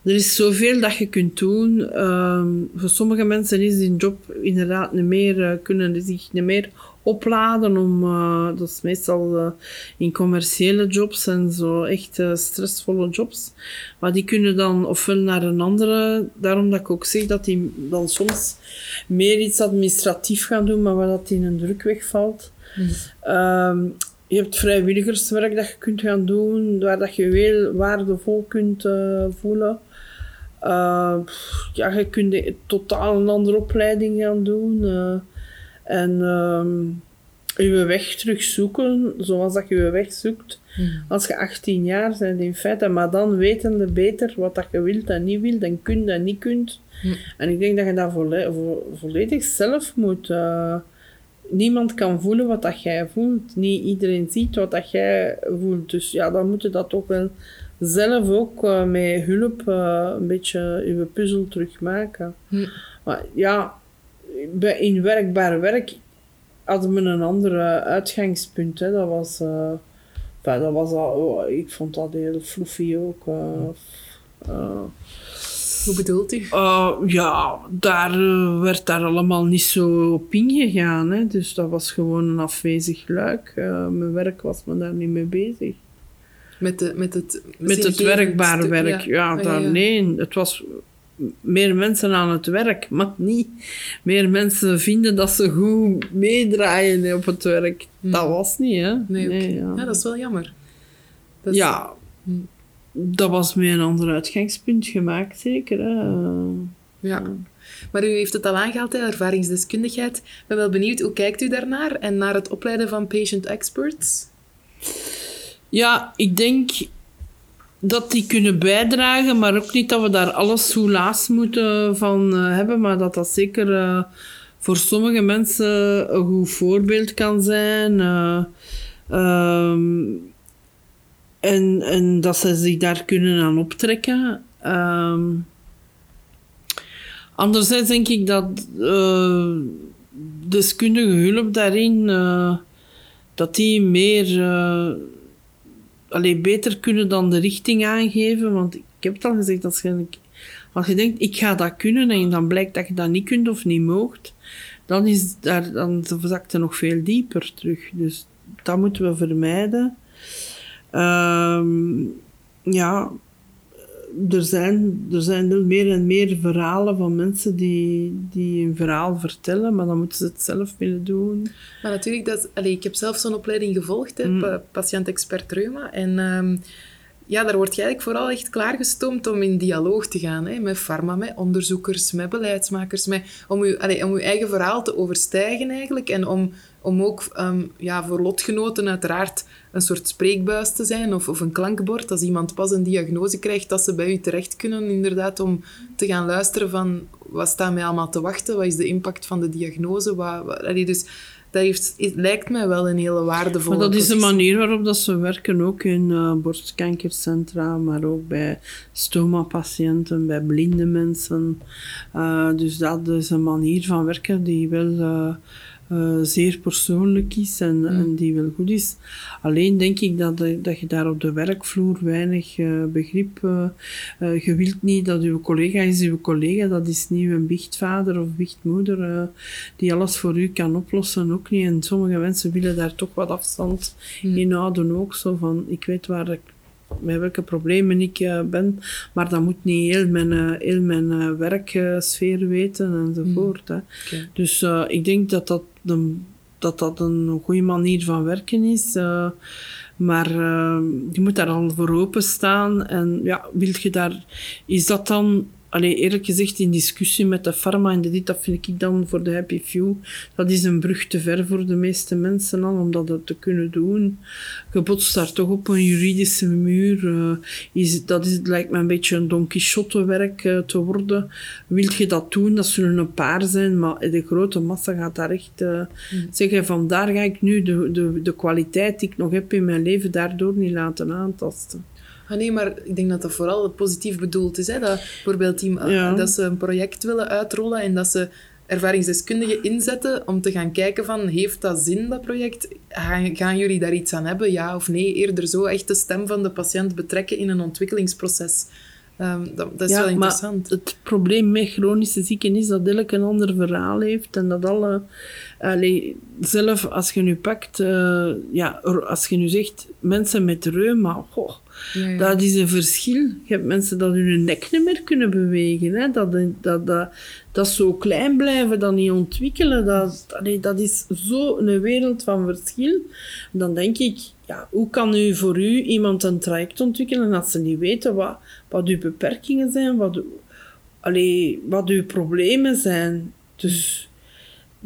Er is zoveel dat je kunt doen. Um, voor sommige mensen is die job inderdaad niet meer, uh, kunnen zich niet meer opladen om, uh, dat is meestal uh, in commerciële jobs en zo echt uh, stressvolle jobs. Maar die kunnen dan ofwel naar een andere, daarom dat ik ook zeg dat die dan soms meer iets administratief gaan doen, maar waar dat in een druk wegvalt. Mm. Um, je hebt vrijwilligerswerk dat je kunt gaan doen, waar dat je heel waardevol kunt voelen. ja, je kunt totaal een andere opleiding gaan doen. En um, je weg terugzoeken, zoals dat je je weg zoekt. Hmm. Als je 18 jaar bent in feite, maar dan wetende beter wat dat je wilt en niet wilt en kunt en niet kunt. Hmm. En ik denk dat je dat volledig zelf moet. Uh, niemand kan voelen wat dat jij voelt. Niet iedereen ziet wat dat jij voelt. Dus ja, dan moet je dat ook wel zelf ook uh, met hulp uh, een beetje je puzzel terugmaken. Hmm. Maar ja, in werkbaar werk hadden we een ander uitgangspunt. Hè. Dat was, uh, dat was al, oh, ik vond dat heel fluffy ook. Uh, Hoe bedoelt u? ja, daar werd daar allemaal niet zo op ingegaan. Hè. Dus dat was gewoon een afwezig luik. mijn werk was me daar niet mee bezig. Met, de, met het, met het werkbare werk, ja. ja, ah, daar, nee. Het was meer mensen aan het werk, maar niet meer mensen vinden dat ze goed meedraaien op het werk. Hmm. Dat was niet, hè? Nee, ja. ja. dat is wel jammer. Dat is... Ja, hmm. dat was met een ander uitgangspunt gemaakt, zeker. Hè? Ja. Maar u heeft het al aangehaald, hè, ervaringsdeskundigheid. Ik ben wel benieuwd, hoe kijkt u daarnaar en naar het opleiden van patient experts? Ja, ik denk dat die kunnen bijdragen, maar ook niet dat we daar alles soelaas moeten van uh, hebben, maar dat dat zeker uh, voor sommige mensen een goed voorbeeld kan zijn. Uh, um, en, en dat ze zich daar kunnen aan optrekken. Um, anderzijds denk ik dat deskundige hulp daarin, dat die meer alleen beter kunnen dan de richting aangeven. Want ik heb het al gezegd, als je, als je denkt, ik ga dat kunnen, en dan blijkt dat je dat niet kunt of niet moogt, dan, is daar, dan zakt het nog veel dieper terug. Dus dat moeten we vermijden. Um, ja, er zijn, er zijn meer en meer verhalen van mensen die, die een verhaal vertellen, maar dan moeten ze het zelf willen doen. Maar natuurlijk, dat, allez, ik heb zelf zo'n opleiding gevolgd, mm. patiënt-expert reuma. En um, ja, daar word je eigenlijk vooral echt klaargestoomd om in dialoog te gaan hè, met pharma, met onderzoekers, met beleidsmakers, met, om, je, allez, om je eigen verhaal te overstijgen eigenlijk en om, om ook um, ja, voor lotgenoten uiteraard een soort spreekbuis te zijn of, of een klankbord. Als iemand pas een diagnose krijgt, dat ze bij u terecht kunnen inderdaad om te gaan luisteren van wat staat mij allemaal te wachten, wat is de impact van de diagnose. Wat, wat, dus dat heeft, het lijkt mij wel een hele waardevolle Maar dat is de manier waarop dat ze werken, ook in uh, borstkankercentra, maar ook bij stoma-patiënten, bij blinde mensen. Uh, dus dat is een manier van werken die wel... Uh, uh, zeer persoonlijk is en, mm. en, die wel goed is. Alleen denk ik dat, dat je daar op de werkvloer weinig uh, begrip... Uh, je wilt niet dat uw collega is uw collega, dat is niet een biechtvader of biechtmoeder die alles voor u kan oplossen, ook niet. En sommige mensen willen daar toch wat afstand mm. in houden ook, zo van, ik weet waar ik met welke problemen ik uh, ben. Maar dat moet niet heel mijn, uh, heel mijn uh, werksfeer weten enzovoort. Mm. Hè. Dus ik denk dat dat, dat dat een goede manier van werken is. maar je moet daar al voor openstaan. En ja, wil je daar... Is dat dan Allee, eerlijk gezegd, in discussie met de pharma en de dit, dat vind ik dan voor de happy few, dat is een brug te ver voor de meeste mensen al, om dat te kunnen doen. Je botst daar toch op een juridische muur. Uh, is, dat is, lijkt me een beetje een Don Quixote werk uh, te worden. Wilt je dat doen? Dat zullen een paar zijn, maar de grote massa gaat daar echt uh, mm. zeggen, vandaar ga ik nu de, de, de kwaliteit die ik nog heb in mijn leven daardoor niet laten aantasten. Ah, nee, maar ik denk dat dat vooral positief bedoeld is. Hè? Dat bijvoorbeeld die, dat ze een project willen uitrollen en dat ze ervaringsdeskundigen inzetten om te gaan kijken van, heeft dat zin, dat project? Gaan, gaan jullie daar iets aan hebben, ja of nee? Eerder zo echt de stem van de patiënt betrekken in een ontwikkelingsproces. Um, dat, dat, is wel interessant. Maar het probleem met chronische zieken is dat elk een ander verhaal heeft en dat alle... Allee, zelf, als je nu pakt... Uh, ja, als je nu zegt, mensen met reuma... Goh, dat is een verschil. Je hebt mensen dat hun nek niet meer kunnen bewegen. Hè? Dat, dat, dat, dat zo klein blijven, dat niet ontwikkelen. Dat, allee, dat is zo een wereld van verschil. dan denk ik, ja, hoe kan u voor u iemand een traject ontwikkelen als ze niet weten wat, wat uw beperkingen zijn, wat, wat uw problemen zijn. Dus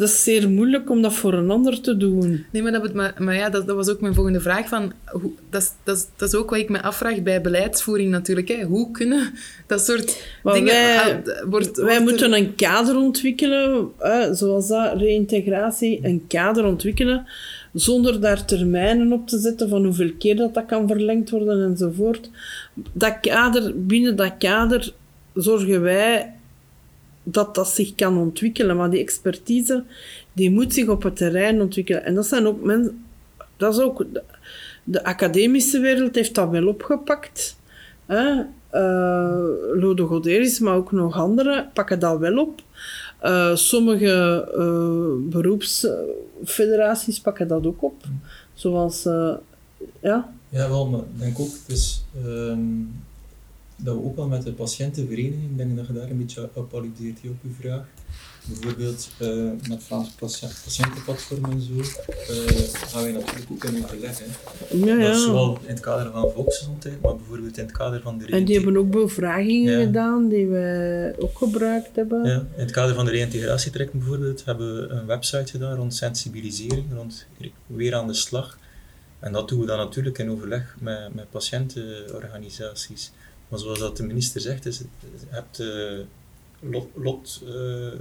dat is zeer moeilijk om dat voor een ander te doen. Nee, maar, dat, maar, maar ja, dat, dat was ook mijn volgende vraag. Van, hoe, dat, is, dat, is, dat is ook wat ik me afvraag bij beleidsvoering natuurlijk. Hè. Hoe kunnen dat soort dingen... Wij, ah, wordt, wij moeten een kader ontwikkelen, zoals dat, reïntegratie, een kader ontwikkelen, zonder daar termijnen op te zetten van hoeveel keer dat, dat kan verlengd worden enzovoort. Dat kader, binnen dat kader zorgen wij dat dat zich kan ontwikkelen. Maar die expertise, die moet zich op het terrein ontwikkelen. En dat zijn ook mensen... Dat is ook... De, de academische wereld heeft dat wel opgepakt. Hè? Uh, Lode Goderis, maar ook nog anderen pakken dat wel op. Uh, sommige uh, beroepsfederaties pakken dat ook op. Zoals... ja? Ja, wel, maar ik denk ook... Dus, dat we ook al met de patiëntenvereniging, ik denk dat je daar een beetje op alludeert op uw vraag, bijvoorbeeld uh, met Vlaams patiëntenplatform en zo, uh, gaan wij natuurlijk ook in overleg. Hè. Ja, ja. Zowel in het kader van volksgezondheid, maar bijvoorbeeld in het kader van de En die hebben ook bevragingen gedaan die we ook gebruikt hebben. Ja, in het kader van de reïntegratietraject bijvoorbeeld hebben we een website gedaan rond sensibilisering, rond weer aan de slag. En dat doen we dan natuurlijk in overleg met, met patiëntenorganisaties. Maar zoals dat de minister zegt, is het, je hebt uh, lot, lot, uh,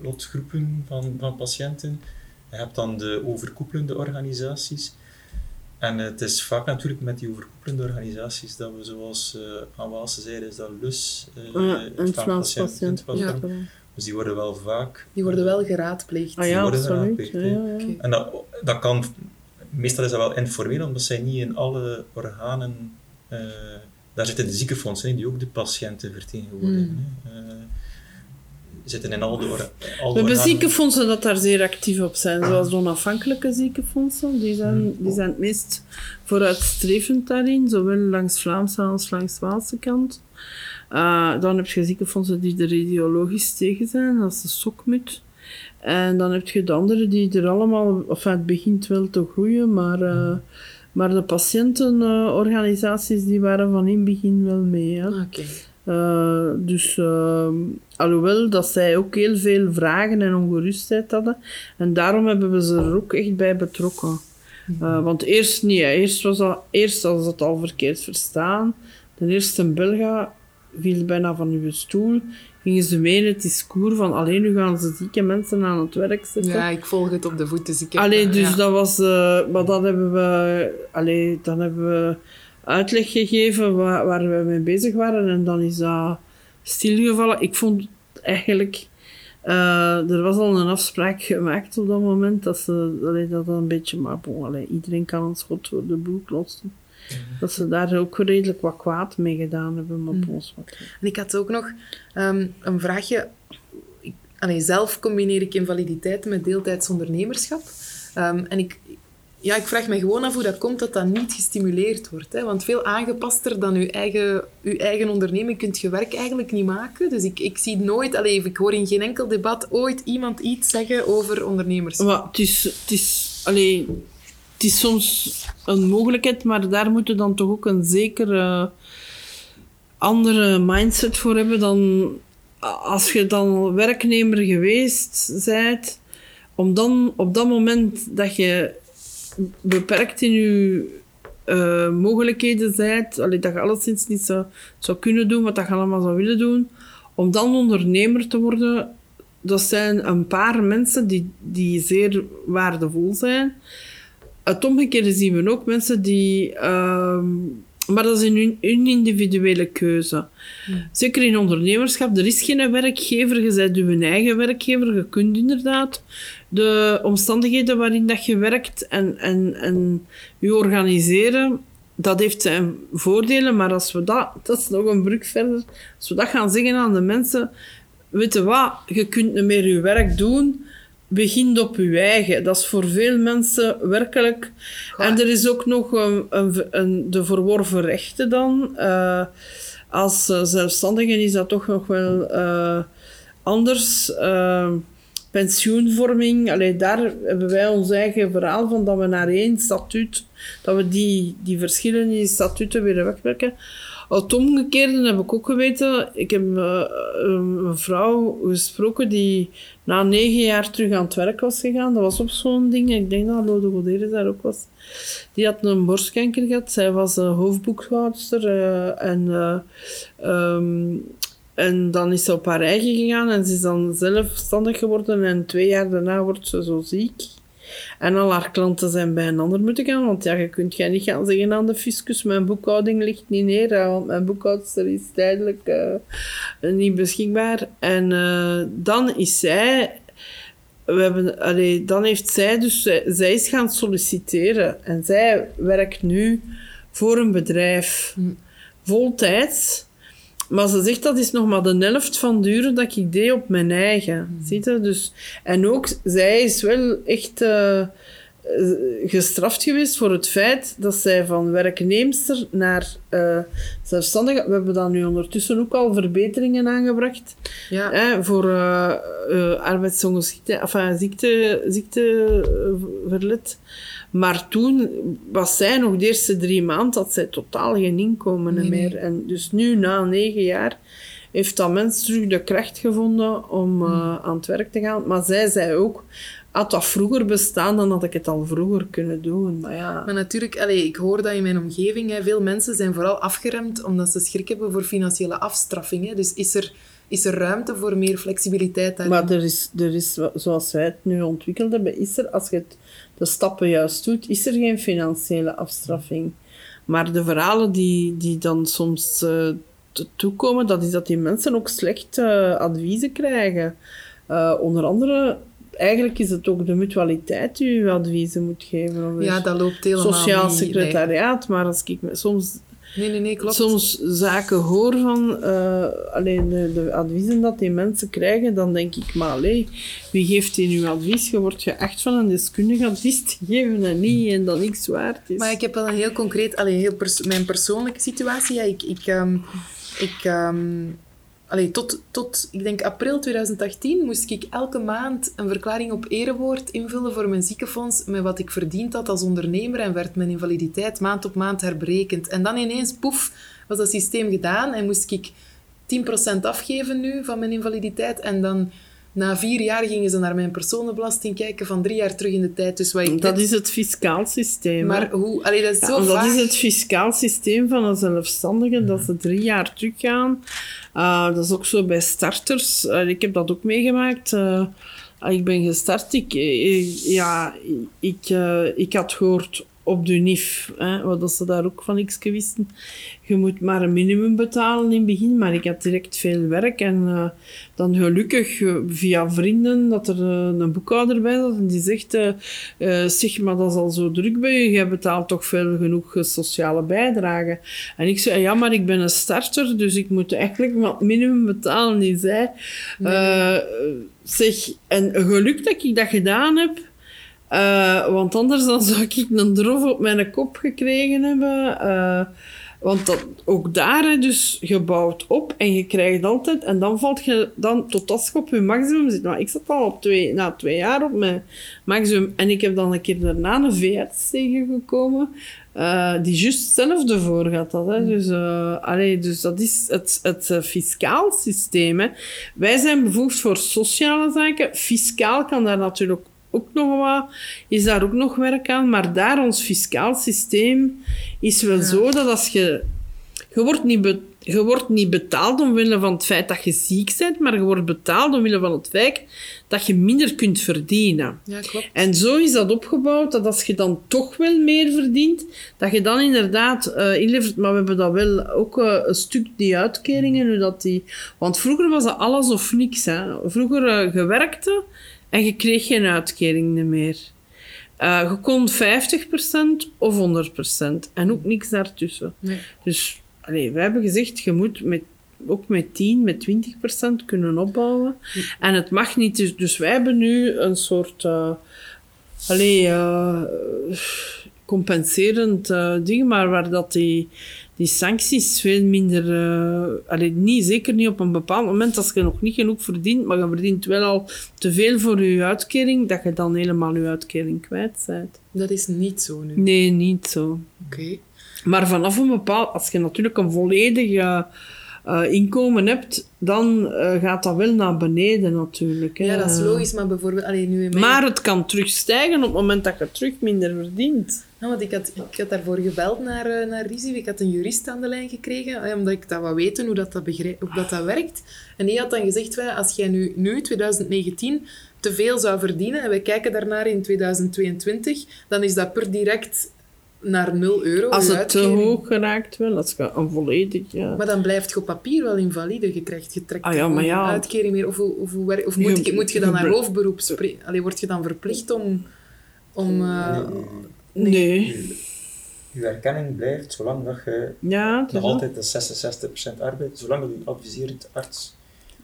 lotgroepen van, van patiënten. Je hebt dan de overkoepelende organisaties. En het is vaak natuurlijk met die overkoepelende organisaties dat we, zoals uh, aan Waalse zeiden, is dat LUS, uh, oh ja, een Vlaams Ja. Dus die worden wel vaak... Die worden wel geraadpleegd. Ah ja, absoluut. Ja, ja, En dat, dat kan... Meestal is dat wel informeel, omdat zij niet in alle organen... Uh, daar zitten de ziekenfondsen in, die ook de patiënten vertegenwoordigen. Mm zitten in al de, al We hebben ziekenfondsen dat daar zeer actief op zijn, zoals de onafhankelijke ziekenfondsen. Die zijn, hmm. die zijn het meest vooruitstrevend daarin, zowel langs Vlaamse als langs Waalse kant. Uh, dan heb je ziekenfondsen die er ideologisch tegen zijn, dat is de Sokmut. En dan heb je de andere die er allemaal, of het begint wel te groeien, maar, uh, maar de patiëntenorganisaties die waren van in het begin wel mee. Hè. Okay. Uh, dus uh, alhoewel dat zij ook heel veel vragen en ongerustheid hadden. En daarom hebben we ze er ook echt bij betrokken. Uh, want eerst niet. Eerst, was dat, eerst was het al verkeerd verstaan. De eerste Belga viel bijna van uw stoel. Gingen ze mee het discours van alleen nu gaan ze zieke mensen aan het werk zetten. Ja, ik volg het op de voeten. Dus alleen, dus dat was... maar dat hebben we... Allee, dan hebben we uitleg gegeven waar, waar we mee bezig waren en dan is dat stilgevallen. Ik vond eigenlijk... Uh, er was al een afspraak gemaakt op dat moment dat ze allee, dat een beetje, maar bon, allee, iedereen kan een schot voor de boek lossen. Dat ze daar ook redelijk wat kwaad mee gedaan hebben, maar mm. wat. En ik had ook nog um, een vraagje. allee, zelf combineer ik invaliditeit met deeltijds ondernemerschap. Um, en ik, ja, ik vraag me gewoon af hoe dat komt dat dat niet gestimuleerd wordt. Hè? Want veel aangepaster dan uw eigen, uw eigen onderneming kunt je werk eigenlijk niet maken. Dus ik, ik zie nooit, allez, ik hoor in geen enkel debat ooit iemand iets zeggen over ondernemers. Maar het is, het is, allez, het is soms een mogelijkheid, maar daar moeten dan toch ook een zekere andere mindset voor hebben dan als je dan werknemer geweest bent, om dan op dat moment dat je beperkt in je uh, mogelijkheden allee, dat je alleszins niet zou, kunnen doen wat je allemaal zou willen doen, om dan ondernemer te worden, dat zijn een paar mensen die, die zeer waardevol zijn. Het omgekeerde zien we ook mensen die... Uh, maar dat is een, een individuele keuze. Zeker in ondernemerschap, er is geen werkgever, je bent je eigen werkgever, je kunt inderdaad de omstandigheden waarin dat je werkt en, en, en je organiseren, dat heeft zijn voordelen, maar als we dat, dat is nog een brug verder, als we dat gaan zeggen aan de mensen, weet je wat, je kunt niet meer je werk doen, begin op je eigen. Dat is voor veel mensen werkelijk. En er is ook nog een, een, een de verworven rechten dan. Uh, als uh, zelfstandige is dat toch nog wel uh, anders. pensioenvorming, allee, daar hebben wij ons eigen verhaal van dat we naar één statuut, dat we die, die verschillen in statuten weer wegwerken. Het omgekeerde heb ik ook geweten. Ik heb uh, een vrouw gesproken die na negen jaar terug aan het werk was gegaan. Dat was op zo'n ding. Ik denk dat Lode Godere daar ook was. Die had een borstkanker gehad. Zij was een hoofdboekhoudster. Uh, en, um, en dan is ze op haar eigen gegaan. En ze is dan zelfstandig geworden. En twee jaar daarna wordt ze zo ziek. En al haar klanten zijn bij een ander moeten gaan, want ja, je kunt jij niet gaan zeggen aan de fiscus, mijn boekhouding ligt niet neer, want mijn boekhoudster is tijdelijk uh, niet beschikbaar. En uh, dan is zij, we hebben, allee, dan heeft zij dus, zij is gaan solliciteren en zij werkt nu voor een bedrijf, voltijds. Maar ze zegt dat is nog maar de helft van de uren dat ik deed op mijn eigen. Mm. Ziet je? Dus, en ook, zij is wel echt... Uh, gestraft geweest voor het feit dat zij van werknemster naar uh, zelfstandige... We hebben dan nu ondertussen ook al verbeteringen aangebracht ja. hè, voor uh, uh, arbeidsongeschiktheid, enfin, ziekte, ziekteverlet. Maar toen was zij nog de eerste drie maanden, dat zij totaal geen inkomen meer. En dus nu, na negen jaar, heeft dat mens terug de kracht gevonden om uh, aan het werk te gaan. Maar zij zei ook, had dat vroeger bestaan, dan had ik het al vroeger kunnen doen. Maar, ja. maar natuurlijk, allez, ik hoor dat in mijn omgeving, hè, veel mensen zijn vooral afgeremd omdat ze schrik hebben voor financiële afstraffingen. Dus is er, is er ruimte voor meer flexibiliteit daarin? Maar er is, er is, zoals wij het nu ontwikkeld hebben, is er, als je het, de stappen juist doet, is er geen financiële afstraffing. Maar de verhalen die, die dan soms uh, toekomen, dat is dat die mensen ook slecht uh, adviezen krijgen. Uh, onder andere eigenlijk is het ook de mutualiteit die u adviezen moet geven. ja, dat loopt helemaal Sociaal secretariaat, maar als ik soms... Nee, nee, nee, klopt. Soms zaken hoor van uh, alleen de, de, adviezen dat die mensen krijgen, dan denk ik, maar allee, wie geeft die nu advies? Je wordt geacht van een deskundige advies te geven en niet, en dat niks waard is. Maar ik heb wel een heel concreet, alleen heel mijn persoonlijke situatie. Ja, ik, ik, um, ik um, Tot, tot, ik denk april 2018 moest ik elke maand een verklaring op erewoord invullen voor mijn ziekenfonds met wat ik verdiend had als ondernemer en werd mijn invaliditeit maand op maand herberekend. En dan ineens, poef, was dat systeem gedaan en moest ik 10% afgeven nu van mijn invaliditeit en dan na vier jaar gingen ze naar mijn personenbelasting kijken van drie jaar terug in de tijd. Dus wat ik dat is het fiscaal systeem. Maar hoe... Allee, dat is zo Dat is het fiscaal systeem van een zelfstandige, dat ze drie jaar teruggaan. Uh, dat is ook zo bij starters. Uh, ik heb dat ook meegemaakt. Uh, ik ben gestart. Ik, ja, ik, ik had gehoord op de NIF, hè, wat ze daar ook van x wisten. Je moet maar een minimum betalen in het begin, maar ik had direct veel werk. En uh, dan gelukkig uh, via vrienden dat er uh, een boekhouder bij zat en die zegt, zeg maar dat is al zo druk bij je, jij betaalt toch veel genoeg sociale bijdragen. En ik zei, ja maar ik ben een starter, dus ik moet eigenlijk wat minimum betalen. Die zei, nee. zeg, en geluk dat ik dat gedaan heb, uh, want anders dan zou ik een drof op mijn kop gekregen hebben. Uh, want dat, ook daar, dus je bouwt op en je krijgt altijd... En dan valt je dan tot als je op je maximum zit. Maar ik zat al op twee, na twee jaar op mijn maximum. En ik heb dan een keer daarna een veearts tegengekomen. Uh, die juist hetzelfde voor had. Dat, hè. Dus, uh, allee, dus dat is het, het fiscaal systeem. Hè. Wij zijn bevoegd voor sociale zaken. Fiscaal kan daar natuurlijk ook nog wat, is daar ook nog werk aan. Maar daar, ons fiscaal systeem is wel zo dat als je... Je wordt, niet je wordt niet betaald omwille van het feit dat je ziek bent, maar je wordt betaald omwille van het feit dat je minder kunt verdienen. Ja, klopt. En zo is dat opgebouwd, dat als je dan toch wel meer verdient, dat je dan inderdaad uh, inlevert. Maar we hebben dat wel ook uh, een stuk, die uitkeringen, nu dat die... Want vroeger was dat alles of niks. Hè. Vroeger uh, gewerkte en je kreeg geen uitkering meer. Uh, je kon 50% of 100% en ook niks daartussen. Nee. Dus allee, we hebben gezegd, je moet met, ook met 10, met 20% kunnen opbouwen. En het mag niet, dus, dus wij hebben nu een soort uh, allee, uh, compenserend ding, maar waar dat die die sancties veel minder... Uh, niet, zeker niet op een bepaald moment als je nog niet genoeg verdient, maar je verdient wel al te veel voor je uitkering, dat je dan helemaal je uitkering kwijt bent. Dat is niet zo nu? Nee, niet zo. Oké. Maar vanaf een bepaald... Als je natuurlijk een volledige uh, inkomen hebt, dan uh, gaat dat wel naar beneden natuurlijk. Hè. Ja, dat is logisch, maar bijvoorbeeld... Allee, nu mijn... Maar het kan terugstijgen op het moment dat je terug minder verdient. Ja, want ik had, ik had daarvoor gebeld naar, uh, naar Rizzi. Ik had een jurist aan de lijn gekregen, omdat ik dat wou weten hoe dat, dat, begrijp, hoe dat, dat werkt. En die had dan gezegd, als jij nu, nu, 2019, te veel zou verdienen en we kijken daarnaar in 2022, dan is dat per direct naar 0 euro. Als het te hoog geraakt wel, als je een volledig... Ja. Maar dan blijft je op papier wel invalide. Je krijgt je trekt ah, ja, maar ja. uitkering meer. Of, of, of, of moet, je, moet je dan naar hoofdberoep spreken? Allee, word je dan verplicht om... om uh, nee. nee. Je erkenning blijft zolang dat je ja, nog altijd de 66% arbeid, zolang je adviserend arts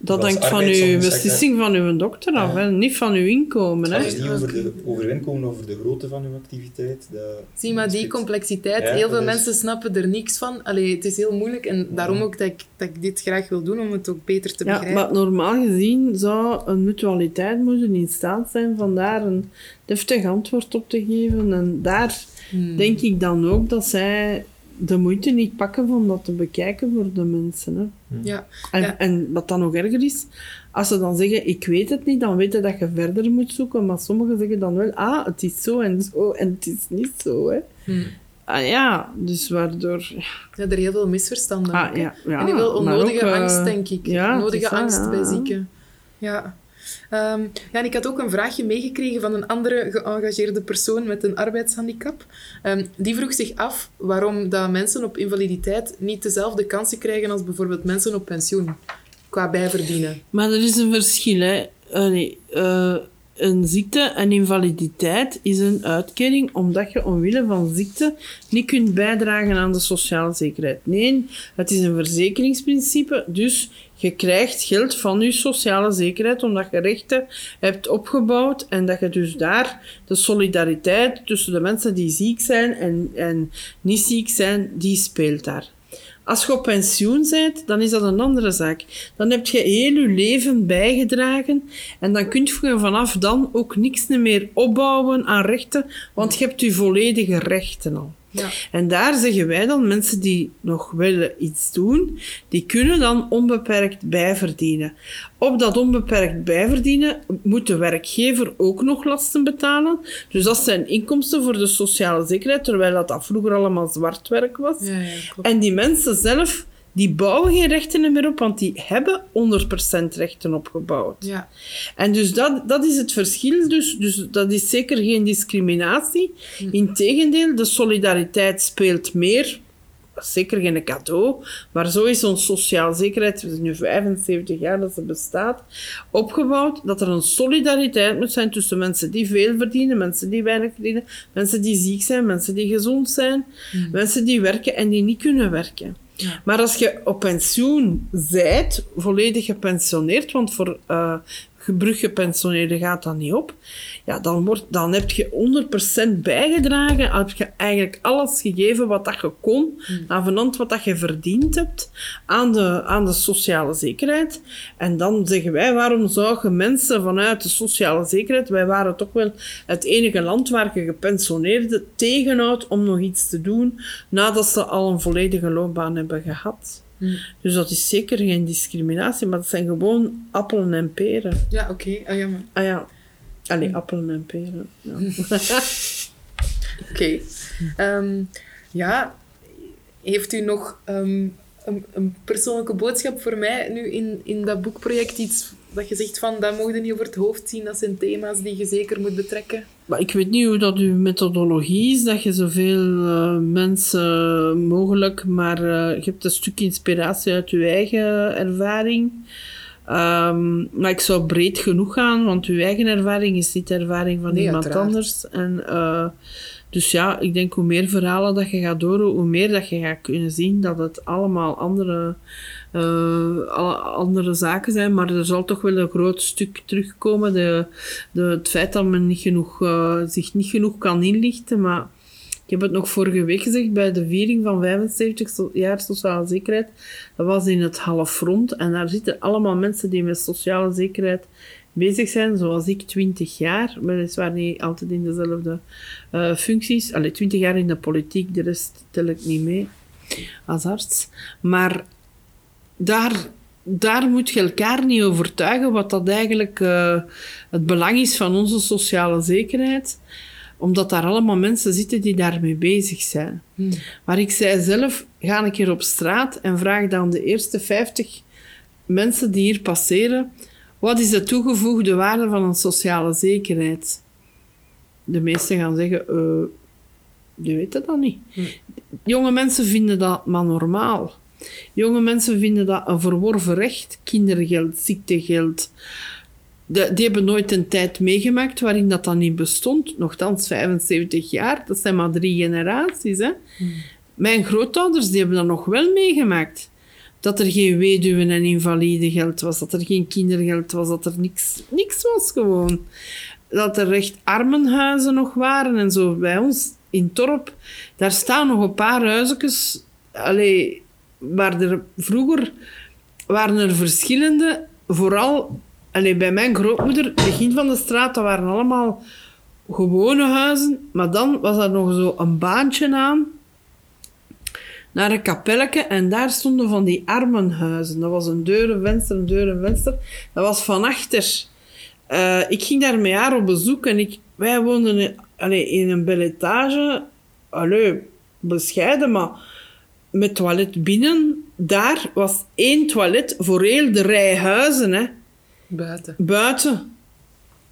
Dat hangt van uw beslissing van uw dokter af, hè? niet van uw inkomen. Het gaat niet over, de, over uw inkomen, over de grootte van uw activiteit. Zie maar die complexiteit. heel veel mensen snappen er niks van. Allee, het is heel moeilijk en daarom ook dat ik, dat ik dit graag wil doen, om het ook beter te begrijpen. Ja, maar normaal gezien zou een mutualiteit moeten in staat zijn van daar een deftig antwoord op te geven. En daar hmm. denk ik dan ook dat zij de moeite niet pakken om dat te bekijken voor de mensen. Hè. Hmm. Ja. En, en wat dan nog erger is, als ze dan zeggen, ik weet het niet, dan weten dat je verder moet zoeken. Maar sommigen zeggen dan wel, ah, het is zo en zo en het is niet zo. Hè. Hmm. Ah, ja, dus waardoor... Ja, er heel veel misverstanden. Ah, ja, ja, en heel veel onnodige ook, angst, denk ik. Ja, onnodige angst bij zieken. Ja. Um, ja, ik had ook een vraagje meegekregen van een andere geëngageerde persoon met een arbeidshandicap. Um, die vroeg zich af waarom dat mensen op invaliditeit niet dezelfde kansen krijgen als bijvoorbeeld mensen op pensioen, qua bijverdienen. Maar er is een verschil, hè. Uh, een ziekte, een invaliditeit, is een uitkering omdat je omwille van ziekte niet kunt bijdragen aan de sociale zekerheid. Nee, het is een verzekeringsprincipe, dus je krijgt geld van je sociale zekerheid omdat je rechten hebt opgebouwd en dat je dus daar de solidariteit tussen de mensen die ziek zijn en, en niet ziek zijn, die speelt daar. Als je op pensioen bent, dan is dat een andere zaak. Dan heb je heel je leven bijgedragen en dan kun je vanaf dan ook niks meer opbouwen aan rechten, want je hebt je volledige rechten al. Ja. En daar zeggen wij dan, mensen die nog willen iets doen, die kunnen dan onbeperkt bijverdienen. Op dat onbeperkt bijverdienen moet de werkgever ook nog lasten betalen. Dus dat zijn inkomsten voor de sociale zekerheid, terwijl dat, dat vroeger allemaal zwart werk was. Ja, ja, en die mensen zelf die bouwen geen rechten meer op, want die hebben 100% rechten opgebouwd. Ja. En dus dat, dat is het verschil. Dus, dus dat is zeker geen discriminatie. Hm. Integendeel, de solidariteit speelt meer zeker geen cadeau, maar zo is onze sociale zekerheid, is nu 75 jaar dat ze bestaat, opgebouwd dat er een solidariteit moet zijn tussen mensen die veel verdienen, mensen die weinig verdienen, mensen die ziek zijn, mensen die gezond zijn, hm. mensen die werken en die niet kunnen werken. Maar als je op pensioen zijt, volledig gepensioneerd, want voor uh, bruggepensioneerden gaat dat niet op, ja, dan, wordt, dan heb je 100% bijgedragen. heb je eigenlijk alles gegeven wat dat je kon, mm. aan wat dat je verdiend hebt, aan de, aan de sociale zekerheid. En dan zeggen wij, waarom zou je mensen vanuit de sociale zekerheid, wij waren toch wel het enige land waar je gepensioneerden tegenhoudt om nog iets te doen, nadat ze al een volledige loopbaan hebben gehad. Mm. Dus dat is zeker geen discriminatie, maar dat zijn gewoon appelen en peren. Ja, oké. Okay. Ah, ja, maar... ah ja. Allee, appelen en peren. Ja. Oké. Ehm, ja, heeft u nog ehm, een, een, persoonlijke boodschap voor mij nu in, in dat boekproject? Iets dat je zegt van, dat mogen niet over het hoofd zien, dat zijn thema's die je zeker moet betrekken? Maar ik weet niet hoe dat uw methodologie is, dat je zoveel uh, mensen mogelijk, maar uh, je hebt een stuk inspiratie uit je eigen ervaring. Um, maar ik zou breed genoeg gaan, want uw eigen ervaring is niet de ervaring van iemand anders. En, uh, dus ja, ik denk hoe meer verhalen dat je gaat horen, hoe meer dat je gaat kunnen zien dat het allemaal andere, uh, andere zaken zijn. Maar er zal toch wel een groot stuk terugkomen. De, de, het feit dat men niet genoeg, uh, zich niet genoeg kan inlichten. Maar ik heb het nog vorige week gezegd bij de viering van 75 jaar sociale zekerheid. Dat was in het halfrond en daar zitten allemaal mensen die met sociale zekerheid bezig zijn, zoals ik, 20 jaar. Weliswaar niet altijd in dezelfde uh, functies. Allee, 20 jaar in de politiek, de rest tel ik niet mee als arts. Maar daar, daar moet je elkaar niet overtuigen wat dat eigenlijk uh, het belang is van onze sociale zekerheid omdat daar allemaal mensen zitten die daarmee bezig zijn. Hmm. Maar ik zei zelf, ga een keer op straat en vraag dan de eerste 50 mensen die hier passeren, wat is de toegevoegde waarde van een sociale zekerheid? De meesten gaan zeggen, uh, die weten dat niet. Hmm. Jonge mensen vinden dat maar normaal. Jonge mensen vinden dat een verworven recht. Kindergeld, ziektegeld, de, die hebben nooit een tijd meegemaakt waarin dat dan niet bestond. Nochtans 75 jaar, dat zijn maar drie generaties. Hè? Hmm. Mijn grootouders die hebben dat nog wel meegemaakt. Dat er geen weduwen- en invalidegeld was, dat er geen kindergeld was, dat er niks, niks was gewoon. Dat er echt armenhuizen nog waren en zo. Bij ons in Torp, daar staan nog een paar huisjes. Allee, waar er vroeger waren er verschillende, vooral allee, bij mijn grootmoeder, begin van de straat, dat waren allemaal gewone huizen, maar dan was er nog zo een baantje aan naar een kapelletje en daar stonden van die armenhuizen. Dat was een deur, een venster, een deur, een venster. Dat was van achter. Uh, ik ging daar met haar op bezoek en ik, wij woonden in, allee, in een belletage. Allee, bescheiden, maar met toilet binnen. Daar was één toilet voor heel de rij huizen. Hè. Buiten. Buiten.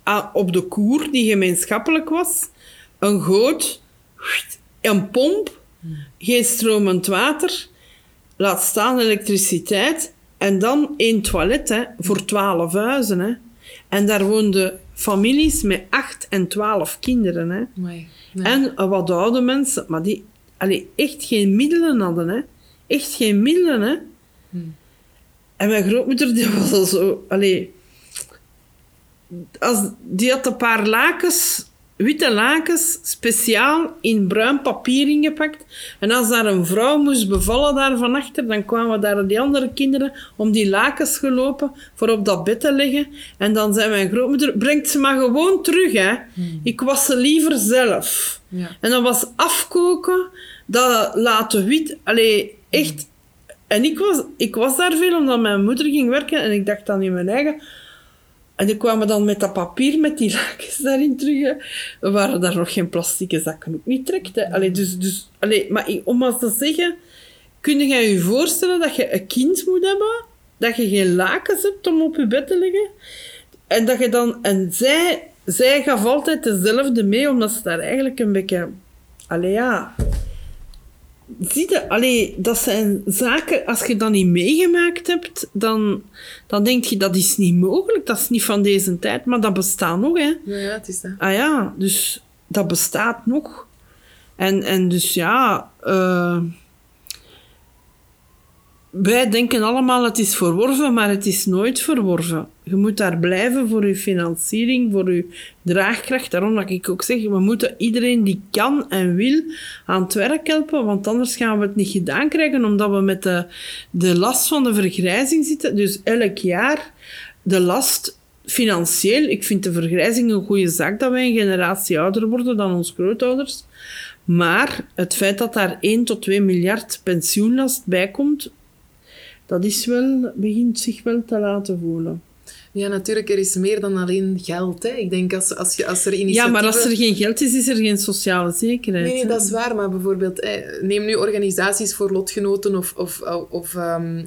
Ah, op de koer, die gemeenschappelijk was. Een goot. Een pomp geen stromend water, laat staan elektriciteit en dan één toilet hè, voor twaalf huizen. Hè. En daar woonden families met acht en twaalf kinderen. Hè. En wat oude mensen, maar die allee, echt geen middelen hadden. Hè. Echt geen middelen. Hè. Hmm. En mijn grootmoeder die was al zo... Allee, als, die had een paar lakens witte lakens speciaal in bruin papier ingepakt. En als daar een vrouw moest bevallen daar van achter, dan kwamen daar die andere kinderen om die lakens gelopen voor op dat bed te leggen. En dan zei mijn grootmoeder, brengt ze maar gewoon terug, hè. Hmm. Ik was ze liever zelf. Ja. En dan was afkoken, dat laten wit... Allee, echt... En ik was, ik was daar veel omdat mijn moeder ging werken en ik dacht dan in mijn eigen en die kwamen dan met dat papier, met die lakens daarin terug. We waren daar nog geen plastieke zakken ook niet trekt. Allee, dus, dus, allee, maar om maar te zeggen, kun je je voorstellen dat je een kind moet hebben, dat je geen lakens hebt om op je bed te leggen, en dat je dan... En zij, zij gaf altijd dezelfde mee, omdat ze daar eigenlijk een beetje... Allee, ja zie je, allee, dat zijn zaken, als je dat niet meegemaakt hebt, dan, dan denk je dat is niet mogelijk, dat is niet van deze tijd, maar dat bestaat nog, hè. Ja, ja het is dat. Ah ja, dus dat bestaat nog. En, en dus ja, uh, wij denken allemaal het is verworven, maar het is nooit verworven. Je moet daar blijven voor je financiering, voor je draagkracht. Daarom dat ik ook zeg, we moeten iedereen die kan en wil aan het werk helpen, want anders gaan we het niet gedaan krijgen, omdat we met de, de last van de vergrijzing zitten. Dus elk jaar de last financieel. Ik vind de vergrijzing een goede zaak dat wij een generatie ouder worden dan onze grootouders. Maar het feit dat daar 1 tot 2 miljard pensioenlast bij komt, dat is wel, begint zich wel te laten voelen. Ja, natuurlijk, er is meer dan alleen geld. Hè. Ik denk als, als, je, als er initiatieven... Ja, maar als er geen geld is, is er geen sociale zekerheid. Nee, dat is waar. Maar bijvoorbeeld, neem nu organisaties voor lotgenoten of, of, of ehm,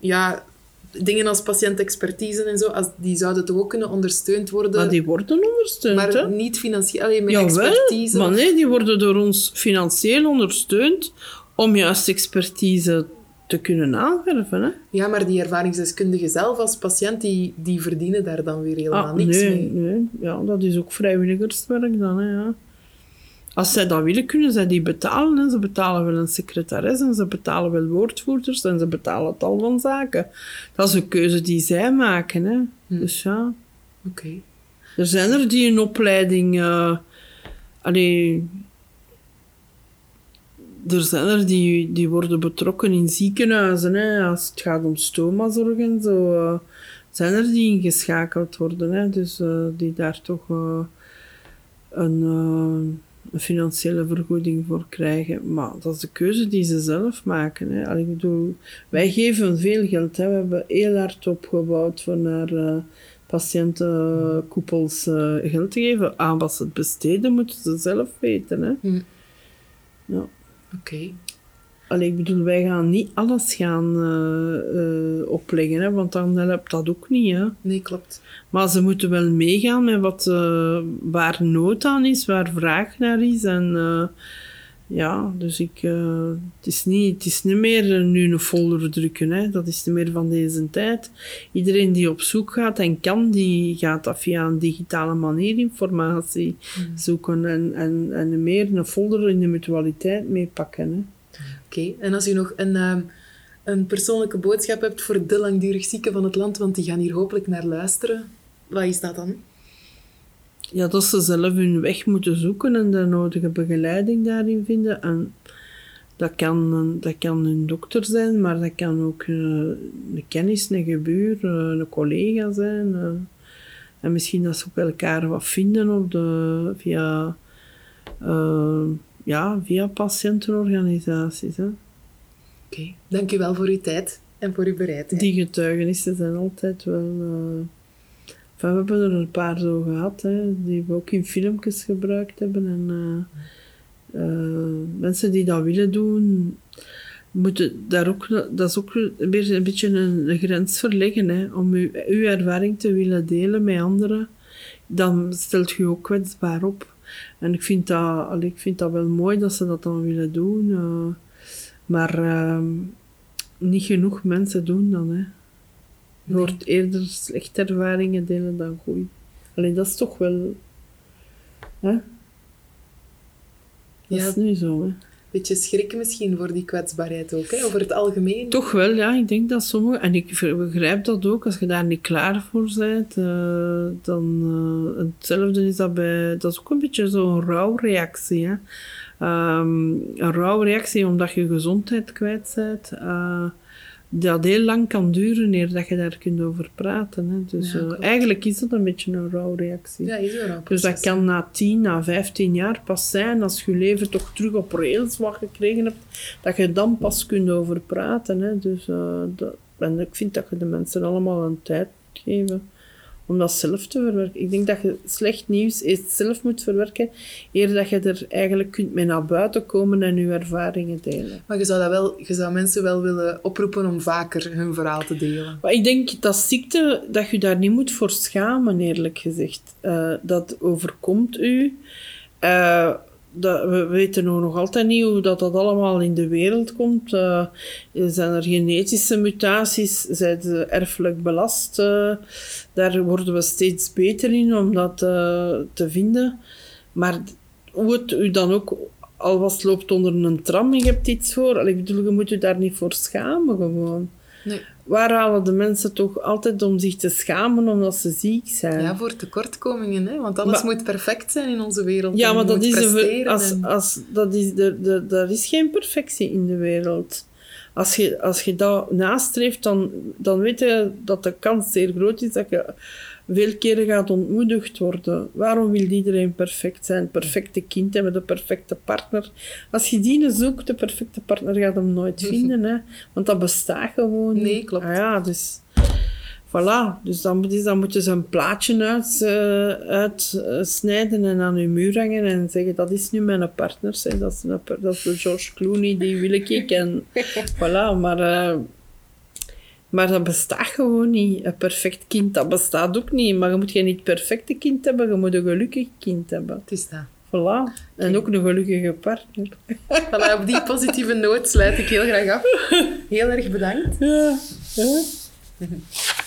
ja, dingen als patiëntexpertise en zo, als, die zouden toch ook kunnen ondersteund worden. Maar die worden ondersteund, Maar hè? niet financieel, alleen met expertise. maar nee, die worden door ons financieel ondersteund om juist expertise te kunnen aanwerven. Hè? Ja, maar die ervaringsdeskundigen zelf als patiënt, die, die verdienen daar dan weer helemaal ah, niks nee, mee. Nee, ja, dat is ook vrijwilligerswerk dan. Hè, ja. Als zij dat willen, kunnen zij die betalen. Hè. Ze betalen wel een secretaris en ze betalen wel woordvoerders en ze betalen tal van zaken. Dat is een keuze die zij maken. Hè. Hm. Dus ja. Oké. Er zijn er die een opleiding... Uh, allee, er zijn er die, die worden betrokken in ziekenhuizen. Hè. Als het gaat om stomazorg en zo, uh, zijn er die ingeschakeld worden. Hè. Dus uh, die daar toch uh, een, een, financiële vergoeding voor krijgen. Maar dat is de keuze die ze zelf maken. Hè. Allee, ik bedoel, wij geven veel geld. Hè. We hebben heel hard opgebouwd voor naar patiëntenkoepels geld te geven. Aan wat ze het besteden, moeten ze zelf weten. Hè. Hm. Ja. Oké. Okay. ik bedoel, wij gaan niet alles gaan uh, uh, opleggen, hè, want dan helpt dat ook niet. Hè. Nee, klopt. Maar ze moeten wel meegaan met wat, uh, waar nood aan is, waar vraag naar is. En ja, dus ik, het, is niet, het is niet meer nu een folder drukken. Hè. Dat is niet meer van deze tijd. Iedereen die op zoek gaat en kan, die gaat dat via een digitale manier informatie mm. zoeken. En, en, en meer een folder in de mutualiteit meepakken. Oké, en als u nog een, een persoonlijke boodschap hebt voor de langdurig zieken van het land, want die gaan hier hopelijk naar luisteren, wat is dat dan? Ja, dat ze zelf hun weg moeten zoeken en de nodige begeleiding daarin vinden. En dat kan, dat kan een dokter zijn, maar dat kan ook een, een kennis, een gebuur, een collega zijn. Eh. En misschien dat ze ook elkaar wat vinden op de, via, uh, ja, via patiëntenorganisaties. Oké, okay. dank u wel voor uw tijd en voor uw bereidheid. Die getuigenissen zijn altijd wel... Uh, we hebben er een paar zo gehad, hè, die we ook in filmpjes gebruikt hebben. En, uh, mensen die dat willen doen, moeten daar ook, dat is ook weer een beetje een, grens verleggen. Hè, om uw ervaring te willen delen met anderen, dan stelt je ook kwetsbaar op. En ik vind dat, ik vind dat wel mooi dat ze dat dan willen doen. Uh, maar uh, niet genoeg mensen doen dan. Hè. Je hoort eerder slechte ervaringen delen dan goede. Alleen dat is toch wel. Hè? Dat ja. is nu zo. Hè? Beetje schrik misschien voor die kwetsbaarheid ook, hè? over het algemeen. Toch wel, ja. Ik denk dat sommige... En ik begrijp dat ook. Als je daar niet klaar voor bent, uh, dan... Uh, hetzelfde is dat bij... Dat is ook een beetje zo'n rouwreactie, hè. Um, een rouwreactie omdat je gezondheid kwijt bent. Uh, dat heel lang kan duren eer dat je daar kunt over praten. Hè. Dus uh, eigenlijk is dat een beetje een rouwreactie. Ja, is een Dus dat kan na 10, na 15 jaar pas zijn, als je leven toch terug op rails wat gekregen hebt, dat je dan pas kunt over praten. Hè. Dus, uh, dat, en ik vind dat je de mensen allemaal een tijd geven om dat zelf te verwerken. Ik denk dat je slecht nieuws eerst zelf moet verwerken, eer dat je er eigenlijk kunt mee naar buiten komen en je ervaringen delen. Maar je zou, dat wel, je zou mensen wel willen oproepen om vaker hun verhaal te delen. Maar ik denk dat ziekte, dat je daar niet moet voor schamen, eerlijk gezegd. Uh, dat overkomt u. Uh, dat, we weten nog altijd niet hoe dat, dat allemaal in de wereld komt. Uh, zijn er genetische mutaties? Zijn ze erfelijk belast? Uh, daar worden we steeds beter in om dat uh, te vinden. Maar hoe het u dan ook al loopt onder een tram je hebt iets voor, ik bedoel, je moet je daar niet voor schamen gewoon. Nee waar halen de mensen toch altijd om zich te schamen omdat ze ziek zijn? Ja, voor tekortkomingen, hè? want alles moet perfect zijn in onze wereld. Ja, maar dat is, een, als, als, dat is de, de, er is geen perfectie in de wereld. Als je, als je dat nastreeft, dan, dan weet je dat de kans zeer groot is dat je veel keren gaat ontmoedigd worden. Waarom wil iedereen perfect zijn? Perfecte kind hebben, de perfecte partner. Als je die zoekt, de perfecte partner gaat hem nooit vinden. Hè? Want dat bestaat gewoon niet. Nee, klopt. Ah, ja, dus... Voilà, dus dan, dus dan moet je zo'n plaatje uit, uh, uitsnijden en aan je muur hangen en zeggen, dat is nu mijn partner. Hè. Dat, is een, dat is de George Clooney, die wil ik. En, voilà, maar... Uh, maar dat bestaat gewoon niet. Een perfect kind, dat bestaat ook niet. Maar je moet geen niet perfecte kind hebben, je moet een gelukkig kind hebben. Het is dat. Voilà. En ook een gelukkige partner. Voilà, op die positieve noot sluit ik heel graag af. Heel erg bedankt. Ja.